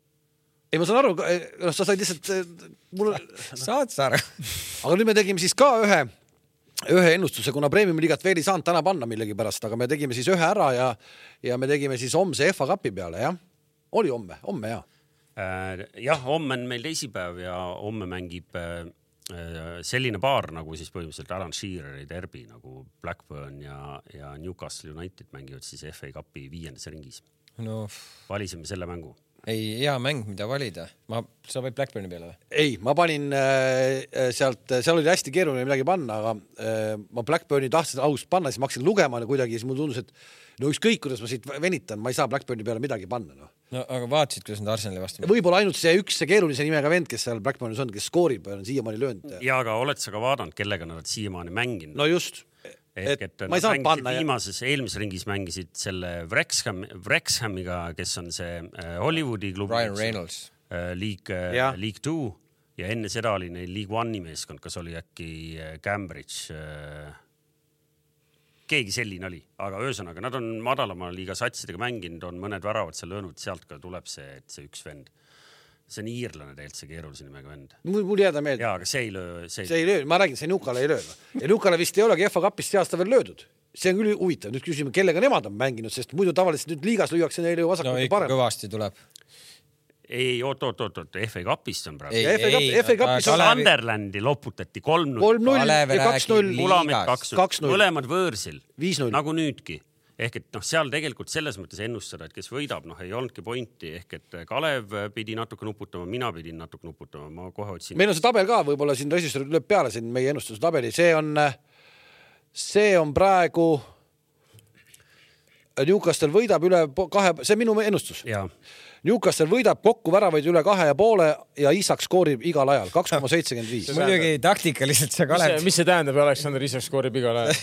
A: ei, ma saan aru, noh, sa said lihtsalt, mul, [laughs]
D: saad sa aru?
A: aga nüüd me tegime siis ka ühe, ühe ennustuse, kuna premium-liigat veel ei saanud täna panna millegipärast, aga me tegime siis ühe ära ja, ja me tegime siis homse FA Cupi peale, jah. oli homme, homme ja.
B: Äh, jah, homme on meil teisipäev ja homme mängib äh, äh, selline paar nagu siis põhimõtteliselt Alan Sheareri derbi nagu Blackburn ja, ja Newcastle United mängivad siis FA Cupi viiendas ringis.
D: No
B: valisime selle mängu.
D: ei, hea mäng, mida valida. ma, sa panid Blackburni peale või?
A: ei, ma panin äh, sealt, seal oli hästi keeruline midagi panna, aga äh, ma Blackburni tahtsin ausalt panna, siis ma hakkasin lugema kuidagi, siis mulle tundus, et no ükskõik, kuidas ma siit venitan, ma ei saa Blackburni peale midagi panna, noh.
D: no aga vaatasid, kuidas nad Arsenali vastu
A: võib-olla ainult see üks, see keerulise nimega vend, kes seal Blackburnis on, kes skoorib, on siiamaani löönud.
B: ja aga oled sa ka vaadanud, kellega nad siiamaani mänginud
A: no just,
B: ehk et
A: ma ei saanud panna
B: viimases, eelmises ringis mängisid selle Wrexham, Wrexhamiga, kes on see äh, Hollywoodi klubi.
D: Ryan Reynolds.
B: League
A: Jah.,
B: League Two ja enne seda oli neil League One'i meeskond, kas oli äkki äh, Cambridge? keegi selline oli, aga ühesõnaga nad on madalama liiga satsidega mänginud, on mõned väravad seal löönud, sealt ka tuleb see, et see üks vend. See on iirlane tegelikult, see keerulise nimega vend.
A: mul, mul ei jääda meelde.
B: ja, aga see ei löö, see
A: see ei löö, ma räägin, see Nukale ei löö. ja Nukale vist ei olegi FA Cupis see aasta veel löödud. see on küll huvitav, nüüd küsime, kellega nemad on mänginud, sest muidu tavaliselt nüüd liigas lüüakse neile ju vasakult no, parem.
D: kõvasti tuleb.
B: ei, oot, oot, oot, oot, FA Cupist on praegu.
D: Ei,
A: FA Cup, FA Cupis on
B: Sunderlandi loputati kolm-null,
A: kolm-null ja kaks-null
D: liigas.
B: kaks-null, mõlemad võõrsil, nagu nüüdki. Ehk et noh, seal tegelikult selles mõttes ennustada, et kes võidab, noh, ei olnudki pointi, ehk et Kalev pidi natuke nuputama, mina pidin natuke nuputama, ma kohe otsin.
A: meil on see tabel ka, võib-olla siin režissöör lööb peale siin meie ennustuse tabeli, see on, see on praegu. Newcastle võidab üle kahe, see on minu ennustus. Newcastle võidab kokku väravaid üle kahe ja poole ja Isak skoorib igal ajal kaks koma seitsekümmend viis.
D: muidugi taktikaliselt see
C: mis
D: Kalev
C: see, mis see tähendab, Aleksander Isak skoorib igal ajal?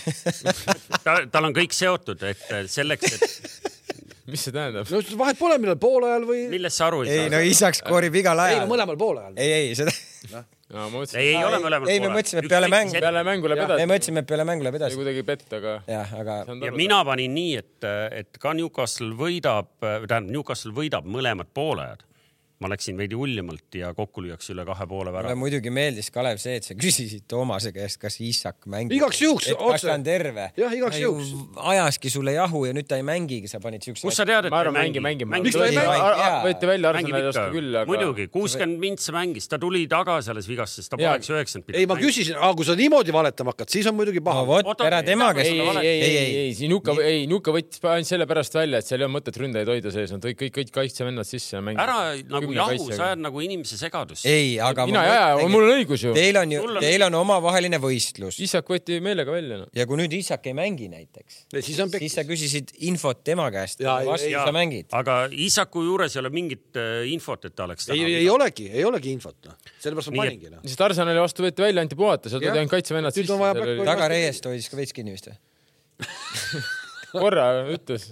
C: [laughs]
B: ta, tal on kõik seotud, et selleks, et
C: mis see tähendab?
A: no vahet pole, millal poole ajal või.
B: millest sa aru ei
D: ei
B: saa
D: no? Isak skoorib igal
A: ei no
D: ajal.
A: mõlemal poole ajal.
D: ei, ei seda,
C: no ma mõtlesin,
B: ei, ei ole mõlemal
D: ei, me mõtlesime, et peale mängu-
C: peale mängu läheb
D: me
C: edasi.
D: mõtlesime, et peale mängu läheb edasi.
C: kuidagi pett, aga.
D: jah, aga
B: ja mina panin nii, et, et ka Newcastle võidab, tähendab Newcastle võidab mõlemad poolajad. Ma läksin veidi uljemalt ja kokku lüüakse üle kahe poole
D: mulle
B: värava.
D: muidugi meeldis, Kalev, see, et sa küsisid Toomase käest, kas Isak mängib.
A: Igaks juhuks,
D: et kas
A: otse.
D: ta on terve.
A: Jah, igaks juhuks.
D: ajaski sulle jahu ja nüüd ta ei mängigi, sa panid siukse.
B: kust sa tead, et
C: ma
B: ta
C: arvan,
B: ei
C: mängi,
B: mängi?
C: mängi.
A: Ta
C: võeti välja
B: mängib
C: Arsenali
B: ikka
C: oska küll, aga.
B: muidugi, kuuskümmend mintse mängis, ta tuli tagasi alles vigastusest, ta
C: Jaa.
B: poleks üheksakümmend
A: ei, ma. küsisin, aga kui sa niimoodi valetama hakkad, siis on muidugi
D: no
A: paha.
D: vot,
B: Oota,
D: ära tema käest.
C: ei, ei, ei, ei, ei, siin Nuka, ei Nuka võttis ainult sellepärast välja, et seal ei olnud mõtet ründajaid hoida sees, nad tõid kõik, kõik kaitsevennad sisse ja mängisid.
B: ära nagu jahu, sa ajad nagu inimese segadusse.
D: ei, aga.
C: mina ei aja, mul on õigus ju.
D: Teil on ju teil on omavaheline võistlus
C: Isak võeti meelega välja noh.
D: ja kui nüüd Isak ei mängi näiteks,
A: siis
D: siis sa küsisid infot tema käest
A: Jaa,
D: ja
A: ei-
D: vastu sa mängid.
B: aga Isaku juures ei ole mingit äh, infot, et ta oleks
A: ei, ei. olegi, ei olegi infot, noh. sellepärast ma paningi, noh.
C: lihtsalt Arsenali vastu võeti välja, anti puhata, seal toodi ainult kaitsevennad sisse
D: tagareiest hoidis ka veits kinni vist või? [laughs]
C: korra ütles.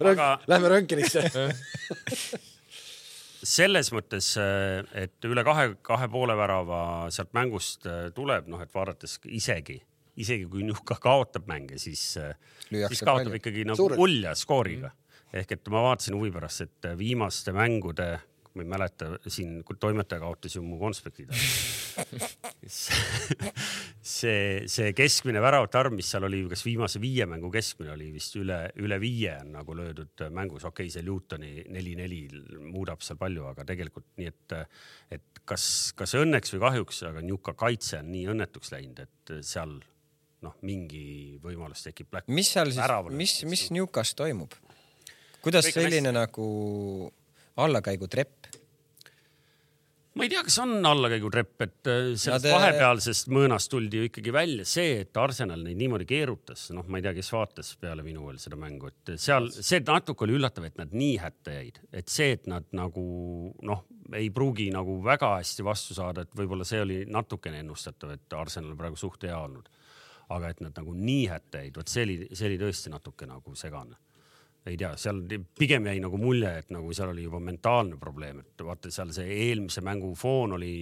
B: aga
A: Lähme röntgenisse. [laughs]
B: selles mõttes, et üle kahe, kahe poole värava sealt mängust äh, tuleb, noh, et vaadates isegi, isegi kui Nuka kaotab mänge, siis,
D: Lüüakse
B: siis kaotab
D: palju.
B: ikkagi nagu ulja skooriga. ehk et ma vaatasin huvi pärast, et viimaste mängude, ma ei mäleta, siin toimetaja kaotas ju mu konspektid ära. see, see keskmine väravate arv, mis seal oli, kas viimase viie mängu keskmine oli vist üle, üle viie on nagu löödud mängus, okei okay,, see Newtoni neli-neli muudab seal palju, aga tegelikult nii, et, et kas, kas õnneks või kahjuks, aga Newca kaitse on nii õnnetuks läinud, et seal noh, mingi võimalus tekib.
D: mis seal siis, mis, mis Newcas toimub? kuidas
B: Kõik
D: selline nagu allakäigutrepp?
B: ma ei tea, kas on allakäigutrepp, et äh, sellest
D: Nad, äh,
B: vahepealsest mõõnast tuldi ju ikkagi välja see, et Arsenal neid niimoodi keerutas, noh, ma ei tea, kes vaatas peale minu veel seda mängu, et seal see natuke oli üllatav, et nad nii hätta jäid, et see, et nad nagu noh, ei pruugi nagu väga hästi vastu saada, et võib-olla see oli natukene ennustatav, et Arsenal praegu suht hea olnud. aga et nad nagu nii hätta jäid, vot see oli, see oli tõesti natuke nagu segane ei tea, seal pigem jäi nagu mulje, et nagu seal oli juba mentaalne probleem, et vaata seal see eelmise mängu foon oli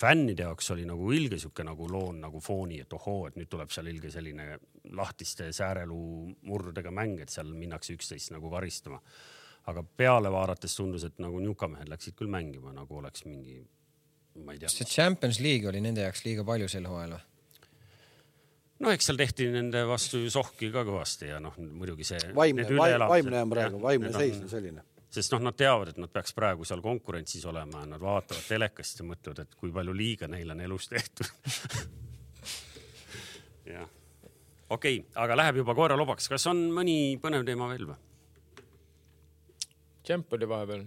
B: fännide jaoks oli nagu ilge sihuke nagu loon nagu fooni, et ohoo, et nüüd tuleb seal ilge selline lahtiste sääreluu murdudega mäng, et seal minnakse üksteist nagu karistama. aga peale vaadates tundus, et nagu niukamehed läksid küll mängima, nagu oleks mingi, ma ei tea
D: see Champions League oli nende jaoks liiga palju sel hooajal või?
B: No eks seal tehti nende vastu ju sohki ka kõvasti ja noh, muidugi see.
A: vaimne, vaimne on praegu, vaimne seis on selline.
B: sest noh, nad teavad, et nad peaks praegu seal konkurentsis olema ja nad vaatavad telekast ja mõtlevad, et kui palju liiga neil on elus tehtud. [laughs] jah, okei okay,, aga läheb juba koera lobaks, kas on mõni põnev teema veel või?
C: Champ oli vahepeal.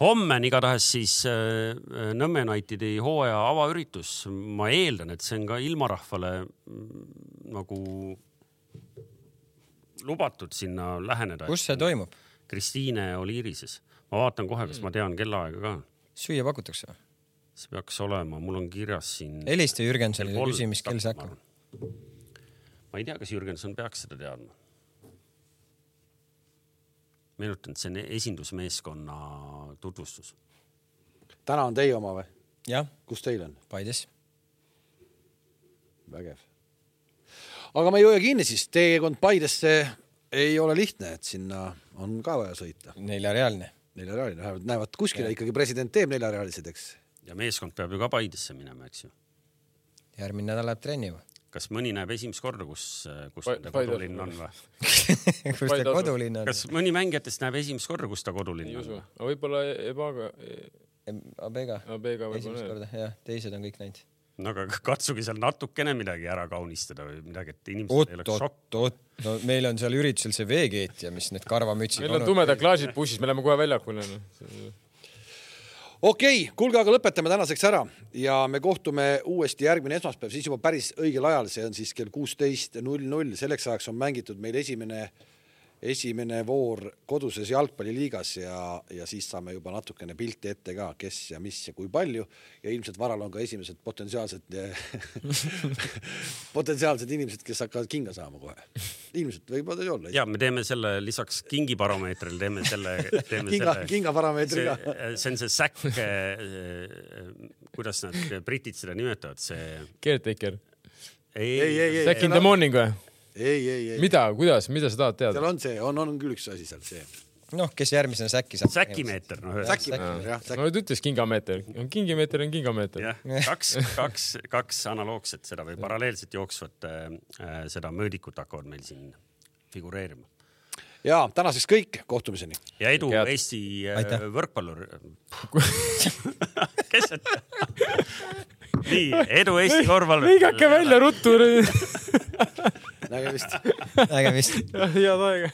B: Homme on igatahes siis äh, Nõmme Unitedi hooaja avaüritus, ma eeldan, et see on ka ilmarahvale mm, nagu lubatud sinna läheneda.
D: kus see toimub?
B: Kristiine Oliirises, ma vaatan kohe, kas ma tean kellaaega ka
D: süüa pakutakse või?
B: see peaks olema, mul on kirjas siin.
D: helista Jürgensonile, küsi, mis kell see hakkab..
B: ma ei tea, kas Jürgenson peaks seda teadma. meenutan, et see on esindusmeeskonna tutvustus.
A: täna on teie oma või?
D: jah,
A: kus teil on?
D: Paides.
A: vägev. aga me ei hoia kinni siis, teekond Paidesse ei ole lihtne, et sinna on ka vaja sõita.
D: neljarealine.
A: neljarealine, vähemalt näevad kuskile ikkagi president teeb neljarealised, eks.
B: ja meeskond peab ju ka Paidesse minema, eks ju.
D: järgmine nädal läheb trenni või?
B: Kas mõni näeb esimest korda, kus, kus
C: Paides.
B: kodulinn on või? [laughs]
D: kus ta kodulinn on?
B: kas mõni mängijatest näeb esimest korda, kus ta kodulinn
C: ei
B: on
C: usu
B: või?,
C: aga võib-olla Ebaga,
D: Abega.
C: Abega
D: esimest korda, jah, teised on kõik näinud.
B: no aga katsuge seal natukene midagi ära kaunistada või midagi, et inimesed ei
D: oot,
B: oleks šokk.
D: oot, no meil on seal üritusel see veekeetja, mis need karvamütsid
C: meil on tumedad klaasid bussis, me läheme kohe väljakule.
A: Okei okay,, kuulge, aga lõpetame tänaseks ära ja me kohtume uuesti järgmine esmaspäev, siis juba päris õigel ajal, see on siis kell kuusteist null null, selleks ajaks on mängitud meil esimene, esimene voor koduses jalgpalliliigas ja, ja siis saame juba natukene pilti ette ka, kes ja mis ja kui palju ja ilmselt varal on ka esimesed potentsiaalsed [laughs] potentsiaalsed inimesed, kes hakkavad kinga saama kohe. ilmselt võib-olla ei olla.
B: ja me teeme selle lisaks kingibaromeetrile teeme selle, teeme
A: kinga,
B: selle.
A: kingaparameetri ka.
B: see, see on see säkk, kuidas nad britid seda nimetavad, see.
C: Caretaker.
B: ei,
A: ei, ei, ei,
C: Back in the morning või?
A: ei, ei, ei,
C: mida, kuidas, mida sa tahad
A: seal
C: teada?
A: on see, on, on küll üks asi seal see.
D: noh, kes järgmisena säki saab.
B: säkimeeter, noh
A: säki,
B: ühesõnaga.
A: jah,
C: no. nüüd ütles kingameeter, kingimeeter on kingameeter.
B: jah, kaks, kaks, kaks analoogset seda või paralleelselt jooksvat äh, seda mõõdikut hakkavad meil siin figureerima.
A: ja tänaseks kõik, kohtumiseni.
B: ja edu
C: Head.
B: Eesti äh, võrkpallur. [laughs] kes see? nii, edu Eesti korvpallur.
C: lõigake välja ruttu. [laughs] [laughs]
A: nägemist. [laughs]
D: nägemist.
C: head aega.